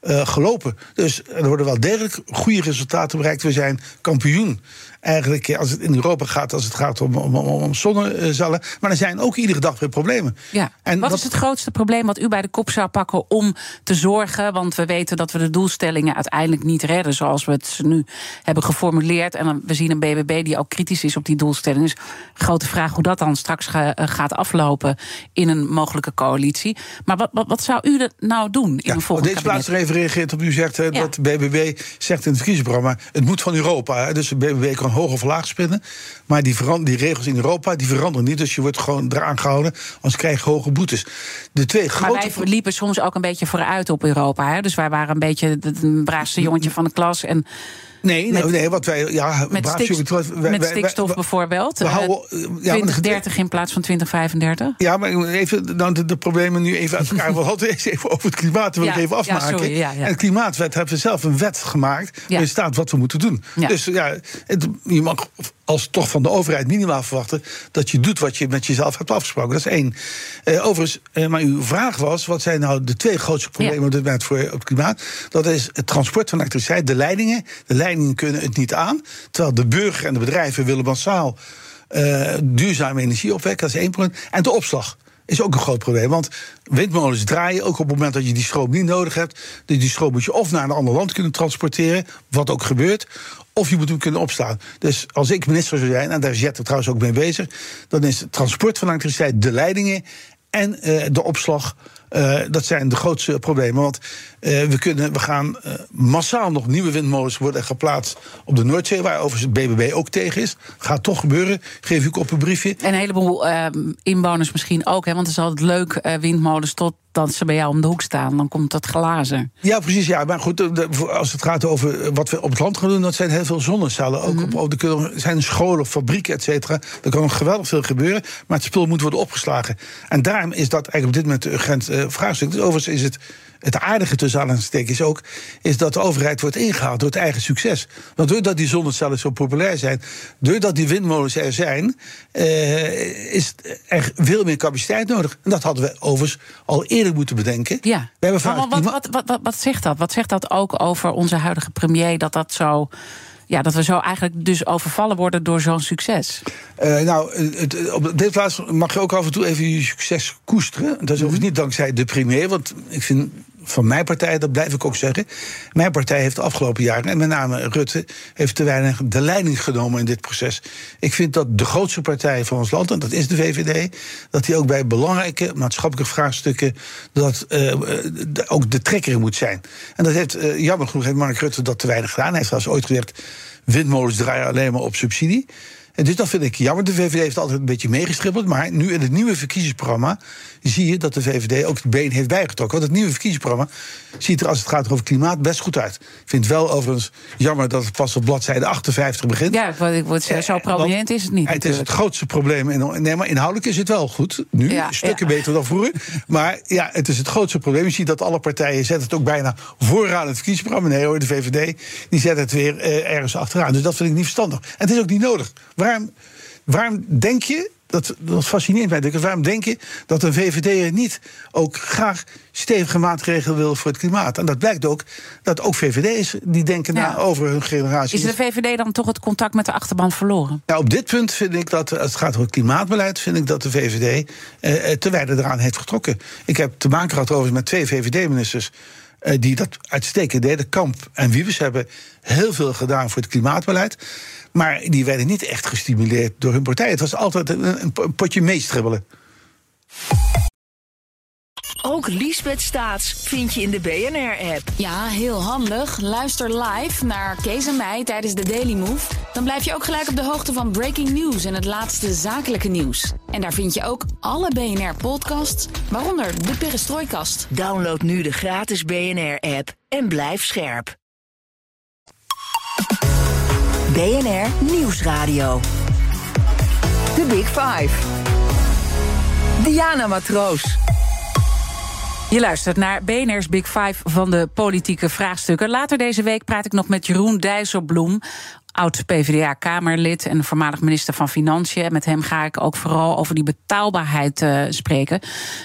[SPEAKER 3] eh, gelopen. Dus er worden wel degelijk goede resultaten bereikt. We zijn kampioen. Eigenlijk eh, als het in Europa gaat, als het gaat om, om, om, zonnecellen. Maar er zijn ook iedere dag weer problemen.
[SPEAKER 2] Ja.
[SPEAKER 3] En
[SPEAKER 2] wat, is het grootste probleem wat u bij de kop zou pakken om te zorgen? Want we weten dat we de doelstellingen uiteindelijk niet redden zoals we het nu hebben geformuleerd. En we zien een BBB die ook kritisch is op die doelstelling. Dus grote vraag hoe dat dan straks eh, gaat aflopen in een mogelijke coalitie. Maar wat, wat, wat zou u er nou doen in
[SPEAKER 3] Ja,
[SPEAKER 2] een volgende
[SPEAKER 3] deze plaats er even reageert op u zegt eh,
[SPEAKER 2] Ja.
[SPEAKER 3] dat BBB zegt in het verkiezingsprogramma... het moet van Europa. Dus de BBB kan hoog of laag spinnen. Maar die, die regels in Europa die veranderen niet. Dus je wordt gewoon eraan gehouden. Anders krijg je hoge boetes. De twee
[SPEAKER 2] Maar
[SPEAKER 3] grote...
[SPEAKER 2] wij liepen soms ook een beetje vooruit op Europa. Hè? Dus wij waren een beetje het braafste jongetje van de klas. En
[SPEAKER 3] Nee, nee,
[SPEAKER 2] met-
[SPEAKER 3] nee, wat wij... Ja,
[SPEAKER 2] met, stikst-
[SPEAKER 3] wij-
[SPEAKER 2] met
[SPEAKER 3] wij-
[SPEAKER 2] stikstof bijvoorbeeld.
[SPEAKER 3] we
[SPEAKER 2] eh,
[SPEAKER 3] houden- ja, maar de-
[SPEAKER 2] 2030 in plaats van 2035.
[SPEAKER 3] Ja, maar even dan de, de problemen nu even uit elkaar. We hadden eens even over het klimaat, wil ik
[SPEAKER 2] Ja,
[SPEAKER 3] even afmaken.
[SPEAKER 2] ja, ja.
[SPEAKER 3] En het klimaatwet hebben we zelf een wet gemaakt. Waarin staat wat we moeten doen. Dus ja, het, je mag als toch van de overheid minimaal verwachten dat je doet wat je met jezelf hebt afgesproken. Dat is één. Eh, overigens, eh, maar uw vraag was: wat zijn nou de twee grootste problemen
[SPEAKER 2] Ja.
[SPEAKER 3] op dit moment voor het klimaat? Dat is het transport van elektriciteit, de leidingen. De leidingen kunnen het niet aan. Terwijl de burger en de bedrijven willen massaal eh, duurzame energie opwekken. Dat is één probleem. En de opslag is ook een groot probleem. Want windmolens draaien ook op het moment dat je die stroom niet nodig hebt. Dus die stroom moet je of naar een ander land kunnen transporteren, wat ook gebeurt. Of je moet hem kunnen opslaan. Dus als ik minister zou zijn, en daar is Jet er trouwens ook mee bezig, dan is het transport van elektriciteit, de leidingen en eh, de opslag. eh, dat zijn de grootste problemen. Want we, kunnen, we gaan eh, massaal nog nieuwe windmolens worden geplaatst op de Noordzee. Waar overigens het BBB ook tegen is. Gaat toch gebeuren. Geef ik op een briefje.
[SPEAKER 2] En een heleboel eh, inwoners misschien ook. Hè, want het is altijd leuk, eh, windmolens, totdat ze bij jou om de hoek staan. Dan komt dat glazen.
[SPEAKER 3] Ja, precies. Ja. Maar goed, als het gaat over eh, wat we op het land gaan doen, dat zijn heel veel zonnecellen. Ook op, op, er kunnen- zijn scholen, fabrieken, et cetera. Er kan nog geweldig veel gebeuren. Maar het spul moet worden opgeslagen. En daarom is dat eigenlijk op dit moment een urgent eh, vraagstuk. Dus overigens is het. Het aardige tussen aanhalingstekens ook, is dat de overheid wordt ingehaald door het eigen succes. Want doordat die zonnecellen zo populair zijn, doordat die windmolens er zijn, eh, is er veel meer capaciteit nodig. En dat hadden we overigens al eerder moeten bedenken.
[SPEAKER 2] Ja.
[SPEAKER 3] We hebben vaak
[SPEAKER 2] wat, wat, wat, zegt dat? Wat zegt dat ook over onze huidige premier? Dat dat zo. Ja, dat we zo eigenlijk dus overvallen worden door zo'n succes.
[SPEAKER 3] Eh, nou, het, op deze plaats mag je ook af en toe even je succes koesteren. Dat is
[SPEAKER 2] Mhm.
[SPEAKER 3] overigens niet dankzij de premier, want ik vind van mijn partij, dat blijf ik ook zeggen. Mijn partij heeft de afgelopen jaren, en met name Rutte, heeft te weinig de leiding genomen in dit proces. Ik vind dat de grootste partij van ons land, en dat is de VVD, dat die ook bij belangrijke maatschappelijke vraagstukken dat eh, ook de trekker moet zijn. En dat heeft, eh, jammer genoeg, heeft Mark Rutte dat te weinig gedaan. Hij heeft trouwens ooit gezegd: windmolens draaien alleen maar op subsidie. En dus dat vind ik jammer. De VVD heeft altijd een beetje meegestribbeld. Maar nu in het nieuwe verkiezingsprogramma zie je dat de VVD ook het been heeft bijgetrokken. Want het nieuwe verkiezingsprogramma ziet er als het gaat over klimaat best goed uit. Ik vind het wel overigens jammer dat het pas op bladzijde 58 begint.
[SPEAKER 2] Ja, ik word- ik word zo
[SPEAKER 3] Eh,
[SPEAKER 2] prominent is het niet.
[SPEAKER 3] Het is het grootste probleem. in- Nee, maar inhoudelijk is het wel goed. Nu,
[SPEAKER 2] Ja,
[SPEAKER 3] stukken
[SPEAKER 2] ja.
[SPEAKER 3] beter dan vroeger. Maar ja, het is het grootste probleem. Je ziet dat alle partijen zetten het ook bijna vooraan het verkiezingsprogramma. Nee hoor, de VVD die zet het weer eh, ergens achteraan. Dus dat vind ik niet verstandig. En het is ook niet nodig. Waarom, waarom denk je dat, dat fascineert mij. Dus waarom denk je dat een VVD niet ook graag stevige maatregelen wil voor het klimaat? En dat blijkt ook dat ook VVD's die denken
[SPEAKER 2] Ja.
[SPEAKER 3] na over hun generatie.
[SPEAKER 2] Is de VVD dan toch het contact met de achterban verloren?
[SPEAKER 3] Ja, op dit punt vind ik dat, als het gaat over het klimaatbeleid, vind ik dat de VVD eh, eh, te weinig eraan heeft getrokken. Ik heb te maken gehad overigens met twee VVD-ministers. eh, die dat uitstekend deden. Kamp en Wiebes hebben heel veel gedaan voor het klimaatbeleid. Maar die werden niet echt gestimuleerd door hun partij. Het was altijd een, potje meestribbelen.
[SPEAKER 1] Ook Liesbeth Staats vind je in de BNR-app.
[SPEAKER 5] Ja, heel handig. Luister live naar Kees en mij tijdens de Daily Move. Dan blijf je ook gelijk op de hoogte van breaking news en het laatste zakelijke nieuws. En daar vind je ook alle BNR-podcasts, waaronder de Perestrooikast.
[SPEAKER 1] Download nu de gratis BNR-app en blijf scherp. BNR Nieuwsradio. The Big Five. Diana Matroos.
[SPEAKER 2] Je luistert naar BNR's Big Five van de politieke vraagstukken. Later deze week praat ik nog met Jeroen Dijsselbloem. Oud PvdA-Kamerlid en voormalig minister van Financiën. En met hem ga ik ook vooral over die betaalbaarheid eh, spreken.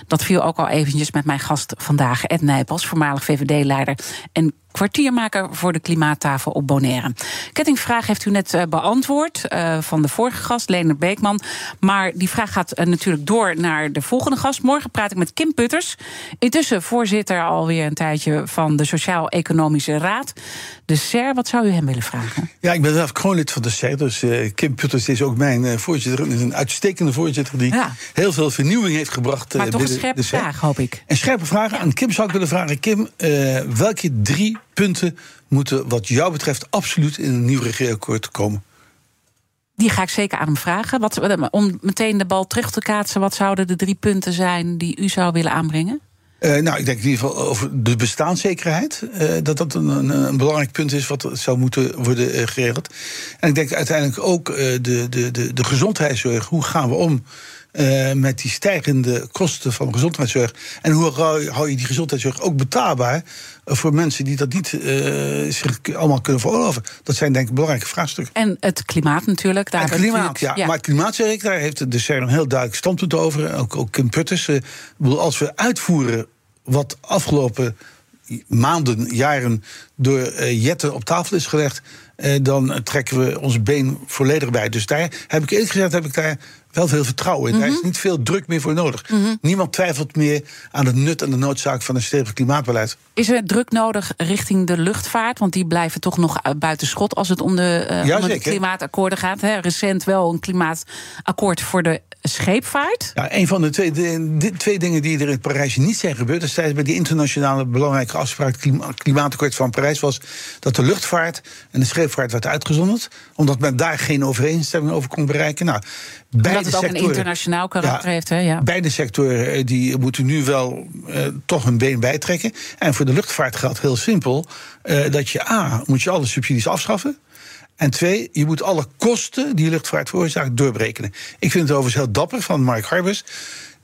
[SPEAKER 2] Dat viel ook al eventjes met mijn gast vandaag, Ed Nijpels, voormalig VVD-leider en kwartiermaker voor de klimaattafel op Bonaire. Kettingvraag heeft u net eh, beantwoord eh, van de vorige gast, Leonard Beekman. Maar die vraag gaat eh, natuurlijk door naar de volgende gast. Morgen praat ik met Kim Putters. Intussen voorzitter alweer een tijdje van de Sociaal-Economische Raad. De SER, wat zou u hem willen vragen?
[SPEAKER 3] Ja, ik ben zelf gewoon lid van de SER. Dus Kim Putters is ook mijn voorzitter. Is een uitstekende voorzitter die
[SPEAKER 2] Ja.
[SPEAKER 3] heel veel vernieuwing heeft gebracht.
[SPEAKER 2] Maar toch een scherpe vraag, hoop ik.
[SPEAKER 3] En scherpe vragen. Aan Kim zou ik willen vragen. Kim, welke drie punten moeten wat jou betreft absoluut in een nieuw regeerakkoord komen?
[SPEAKER 2] Die ga ik zeker aan hem vragen. Wat, om meteen de bal terug te kaatsen, wat zouden de drie punten zijn die u zou willen aanbrengen?
[SPEAKER 3] Eh, nou, ik denk in ieder geval over de bestaanszekerheid. eh, dat dat een, een, een belangrijk punt is wat zou moeten worden eh, geregeld. En ik denk uiteindelijk ook eh, de, de, de, de gezondheidszorg. Hoe gaan we om eh, met die stijgende kosten van gezondheidszorg? En hoe hou je, hou je die gezondheidszorg ook betaalbaar eh, voor mensen die dat niet eh, zich allemaal kunnen veroorloven? Dat zijn denk ik belangrijke vraagstukken.
[SPEAKER 2] En het klimaat natuurlijk. Daar
[SPEAKER 3] Het klimaat, ja. Maar het klimaat, zeg ik, daar heeft de CERN een heel duidelijk standpunt over. Ook, ook Kim Putters. Bedoel, als we uitvoeren wat afgelopen maanden, jaren door eh, Jetten op tafel is gelegd, dan trekken we ons been volledig bij. Dus daar heb ik eerlijk gezegd heb ik daar wel veel vertrouwen in. Daar
[SPEAKER 2] Mhm.
[SPEAKER 3] is niet veel druk meer voor nodig. Niemand twijfelt meer aan het nut en de noodzaak van een stevig klimaatbeleid.
[SPEAKER 2] Is er druk nodig richting de luchtvaart? Want die blijven toch nog uh, buiten schot als het om de, uh, om de
[SPEAKER 3] zeker.
[SPEAKER 2] klimaatakkoorden gaat. Hè? Recent wel een klimaatakkoord voor de scheepvaart.
[SPEAKER 3] Ja, een van de twee, de, de twee dingen die er in Parijs niet zijn gebeurd, destijds bij die internationale belangrijke afspraak, het klima- klimaatakkoord van Parijs, was dat de luchtvaart en de scheepvaart werd uitgezonderd, omdat men daar geen overeenstemming over kon bereiken. Nou, beide
[SPEAKER 2] het ook een internationaal karakter
[SPEAKER 3] Ja,
[SPEAKER 2] heeft. Hè? Ja.
[SPEAKER 3] Beide sectoren eh, die moeten nu wel eh, toch hun been bijtrekken. En voor de luchtvaart geldt heel simpel eh, dat je A, moet je alle subsidies afschaffen. En twee, je moet alle kosten die luchtvaart veroorzaakt doorberekenen. Ik vind het overigens heel dapper van Mark Harbers.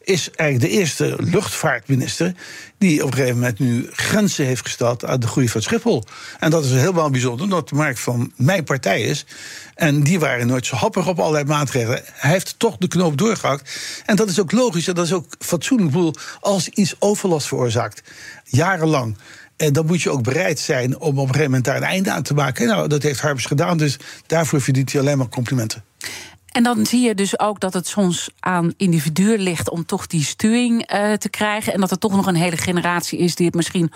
[SPEAKER 3] Is eigenlijk de eerste luchtvaartminister die op een gegeven moment nu grenzen heeft gesteld aan de groei van Schiphol. En dat is helemaal bijzonder, omdat Mark van mijn partij is. En die waren nooit zo happig op allerlei maatregelen. Hij heeft toch de knoop doorgehakt. En dat is ook logisch en dat is ook fatsoenlijk. Ik bedoel, als iets overlast veroorzaakt, jarenlang. En dan moet je ook bereid zijn om op een gegeven moment daar een einde aan te maken. Nou, dat heeft Harbers gedaan, dus daarvoor verdient hij alleen maar complimenten.
[SPEAKER 2] En dan zie je dus ook dat het soms aan individuen ligt om toch die sturing eh, te krijgen. En dat er toch nog een hele generatie is die het misschien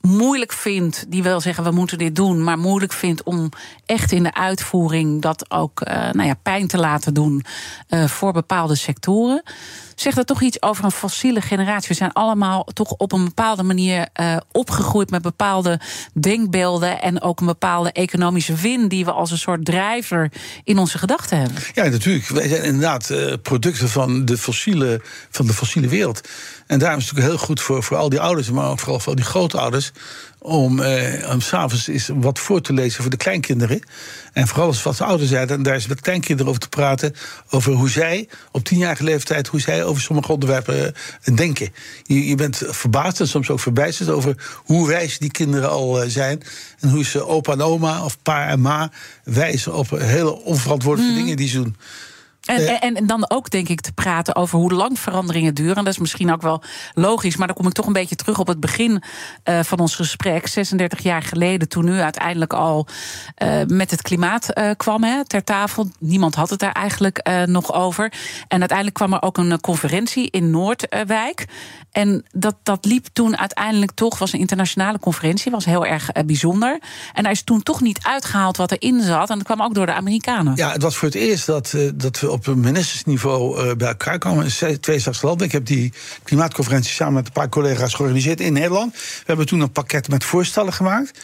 [SPEAKER 2] moeilijk vindt, die wel zeggen we moeten dit doen, maar moeilijk vindt om echt in de uitvoering dat ook eh, nou ja, pijn te laten doen eh, voor bepaalde sectoren. Zegt dat toch iets over een fossiele generatie? We zijn allemaal toch op een bepaalde manier eh, opgegroeid met bepaalde denkbeelden en ook een bepaalde economische win die we als een soort drijver in onze gedachten hebben.
[SPEAKER 3] Ja, natuurlijk. Wij zijn inderdaad eh, producten van de, fossiele, van de fossiele wereld. En daarom is het natuurlijk heel goed voor, voor al die ouders, maar ook vooral voor al die grootouders. Om, eh, om s'avonds eens wat voor te lezen voor de kleinkinderen. En vooral als wat ouders zijn, en daar is met kleinkinderen over te praten. Over hoe zij op tienjarige leeftijd, hoe zij over sommige onderwerpen eh, denken. Je, je bent verbaasd en soms ook verbijsterd over hoe wijs die kinderen al eh, zijn. En hoe ze opa en oma of pa en ma wijzen op hele onverantwoordelijke dingen die ze doen.
[SPEAKER 2] En, en, en, dan ook, denk ik, te praten over hoe lang veranderingen duren. En dat is misschien ook wel logisch. Maar dan kom ik toch een beetje terug op het begin uh, van ons gesprek. 36 jaar geleden, toen u uiteindelijk al uh, met het klimaat uh, kwam hè, ter tafel. Niemand had het daar eigenlijk nog over. En uiteindelijk kwam er ook een conferentie in Noordwijk. En dat, dat liep toen uiteindelijk toch, was een internationale conferentie, was heel erg bijzonder. En hij is toen toch niet uitgehaald wat erin zat. En dat kwam ook door de Amerikanen.
[SPEAKER 3] Ja, het was voor het eerst dat, dat we op ministersniveau uh, bij elkaar kwamen. Twee landen. Ik heb die klimaatconferentie samen met een paar collega's georganiseerd in Nederland. We hebben toen een pakket met voorstellen gemaakt.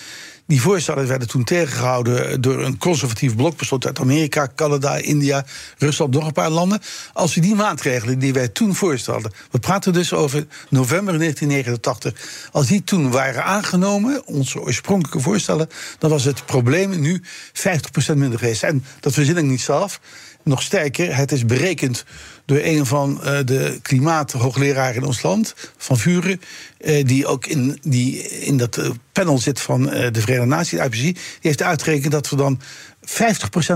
[SPEAKER 3] Die voorstellen werden toen tegengehouden door een conservatief blok, bestond uit Amerika, Canada, India, Rusland, nog een paar landen. Als we die maatregelen die wij toen voorstelden, we praten dus over november 1989, als die toen waren aangenomen, onze oorspronkelijke voorstellen, dan was het probleem nu 50% minder geweest. En dat verzin ik niet zelf. Nog sterker, het is berekend door een van uh, de klimaathoogleraren in ons land, Van Vuren, uh, die ook in, die in dat eh, panel zit van de Verenigde Naties, de IPCC, die heeft uitgerekend dat we dan 50%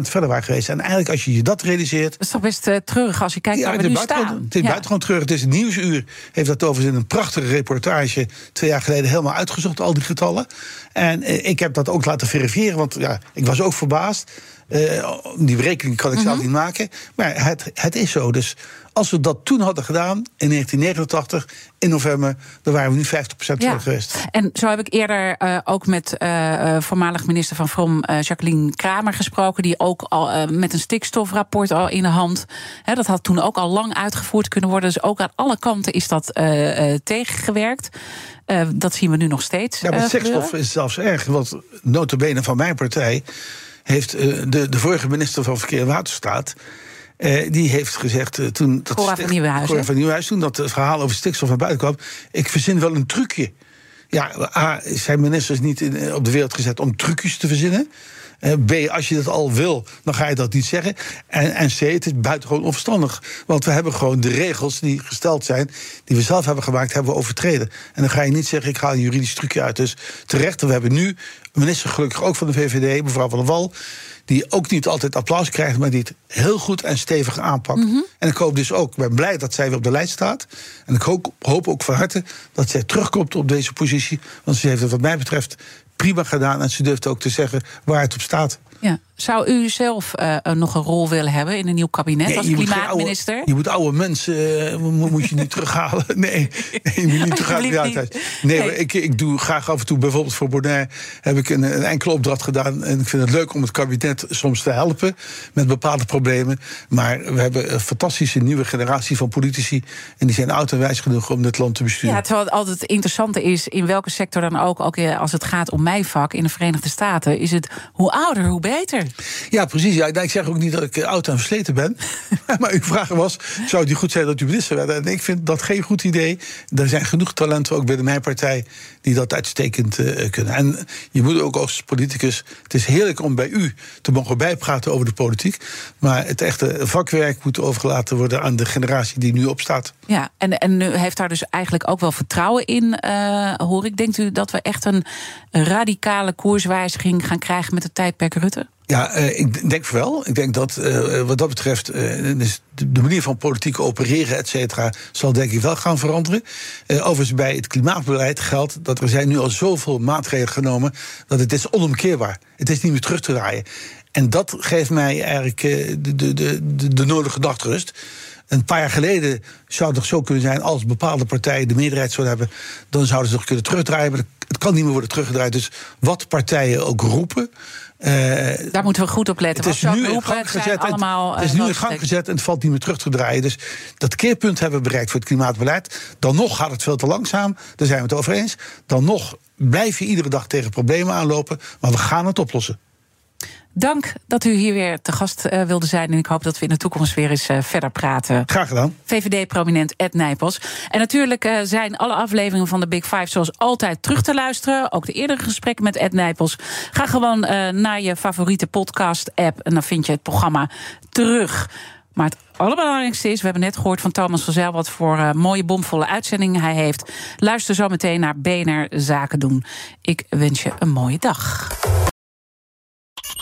[SPEAKER 3] verder waren geweest. En eigenlijk, als je je dat realiseert.
[SPEAKER 2] Dat is toch best uh, treurig als je kijkt ja, waar we nu staan.
[SPEAKER 3] Het is ja. buitengewoon treurig. Het is Nieuwsuur heeft dat overigens in een prachtige reportage twee jaar geleden helemaal uitgezocht, al die getallen. En uh, ik heb dat ook laten verifiëren, want ja, ik was ook verbaasd. Uh, die berekening kan ik zelf mm -hmm. niet maken. Maar het, het is zo. Dus als we dat toen hadden gedaan, in 1989, in november, dan waren we nu 50% ja. geweest.
[SPEAKER 2] En zo heb ik eerder uh, ook met uh, voormalig minister van Vrom, Jacqueline Kramer, gesproken, die ook al met een stikstofrapport al in de hand. Hè, dat had toen ook al lang uitgevoerd kunnen worden. Dus ook aan alle kanten is dat tegengewerkt. dat zien we nu nog steeds.
[SPEAKER 3] Ja, maar stikstof is zelfs erg. Want notabene van mijn partij heeft uh, de, de vorige minister van Verkeer en Waterstaat. Uh, die heeft gezegd uh, toen.
[SPEAKER 2] Dat Cora van Nieuwenhuis.
[SPEAKER 3] Cora van Nieuwenhuis, toen dat verhaal over stikstof naar buiten kwam. Ik verzin wel een trucje. Ja, A, zijn ministers niet in, op de wereld gezet om trucjes te verzinnen. B, als je dat al wil, dan ga je dat niet zeggen. En, en C, het is buitengewoon onverstandig. Want we hebben gewoon de regels die gesteld zijn, die we zelf hebben gemaakt, hebben we overtreden. En dan ga je niet zeggen, ik haal een juridisch trucje uit. Dus terecht, we hebben nu een minister, gelukkig ook van de VVD, mevrouw Van der Wal die ook niet altijd applaus krijgt, maar die het heel goed en stevig aanpakt. Mm -hmm. En ik hoop dus ook, ik ben blij dat zij weer op de lijst staat. En ik hoop, hoop ook van harte dat zij terugkomt op deze positie. Want ze heeft het wat mij betreft prima gedaan. En ze durft ook te zeggen waar het op staat.
[SPEAKER 2] Ja. Zou u zelf uh, nog een rol willen hebben in een nieuw kabinet nee, als klimaatminister?
[SPEAKER 3] Je, je moet oude mensen uh, moet je niet terughalen. Nee, nee, je moet niet terughalen. Ja, nee, nee. Ik, ik doe graag af en toe, bijvoorbeeld voor Bonaire, heb ik een, een enkele opdracht gedaan. En ik vind het leuk om het kabinet soms te helpen met bepaalde problemen. Maar we hebben een fantastische nieuwe generatie van politici. En die zijn oud en wijs genoeg om dit land te besturen.
[SPEAKER 2] Ja, terwijl het altijd interessante is, in welke sector dan ook, ook als het gaat om mijn vak in de Verenigde Staten, is het hoe ouder, hoe beter.
[SPEAKER 3] Ja, precies. Ja, ik zeg ook niet dat ik oud en versleten ben. maar uw vraag was: zou het goed zijn dat u minister werd? En ik vind dat geen goed idee. Er zijn genoeg talenten ook binnen mijn partij die dat uitstekend uh, kunnen. En je moet ook als politicus. Het is heerlijk om bij u te mogen bijpraten over de politiek. Maar het echte vakwerk moet overgelaten worden aan de generatie die nu opstaat.
[SPEAKER 2] Ja, en, en u heeft daar dus eigenlijk ook wel vertrouwen in, uh, hoor ik. Denkt u dat we echt een radicale koerswijziging gaan krijgen met het tijdperk Rutte?
[SPEAKER 3] Ja, uh, ik denk wel. Ik denk dat uh, wat dat betreft uh, dus de manier van politiek opereren, et cetera, zal denk ik wel gaan veranderen. overigens, bij het klimaatbeleid geldt dat er zijn nu al zoveel maatregelen genomen dat het is onomkeerbaar. Het is niet meer terug te draaien. En dat geeft mij eigenlijk de, de, de, de nodige nachtrust. Een paar jaar geleden zou het toch zo kunnen zijn... als bepaalde partijen de meerderheid zouden hebben... dan zouden ze toch kunnen terugdraaien. Maar het kan niet meer worden teruggedraaid. Dus wat partijen ook roepen...
[SPEAKER 2] Uh, Daar moeten we goed op letten.
[SPEAKER 3] Het is nu in gang gezet.
[SPEAKER 2] allemaal,
[SPEAKER 3] het is nu in gang gezet en het valt niet meer terug te draaien. Dus dat keerpunt hebben we bereikt voor het klimaatbeleid. Dan nog gaat het veel te langzaam. Daar zijn we het over eens. Dan nog blijf je iedere dag tegen problemen aanlopen. Maar we gaan het oplossen.
[SPEAKER 2] Dank dat u hier weer te gast uh, wilde zijn. En ik hoop dat we in de toekomst weer eens uh, verder praten.
[SPEAKER 3] Graag gedaan.
[SPEAKER 2] VVD-prominent Ed Nijpels. En natuurlijk uh, zijn alle afleveringen van de Big Five zoals altijd terug te luisteren. Ook de eerdere gesprekken met Ed Nijpels. Ga gewoon naar je favoriete podcast-app en dan vind je het programma terug. Maar het allerbelangrijkste is, we hebben net gehoord van Thomas van Zel... wat voor uh, mooie, bomvolle uitzending hij heeft. Luister zo meteen naar BNR Zaken doen. Ik wens je een mooie dag.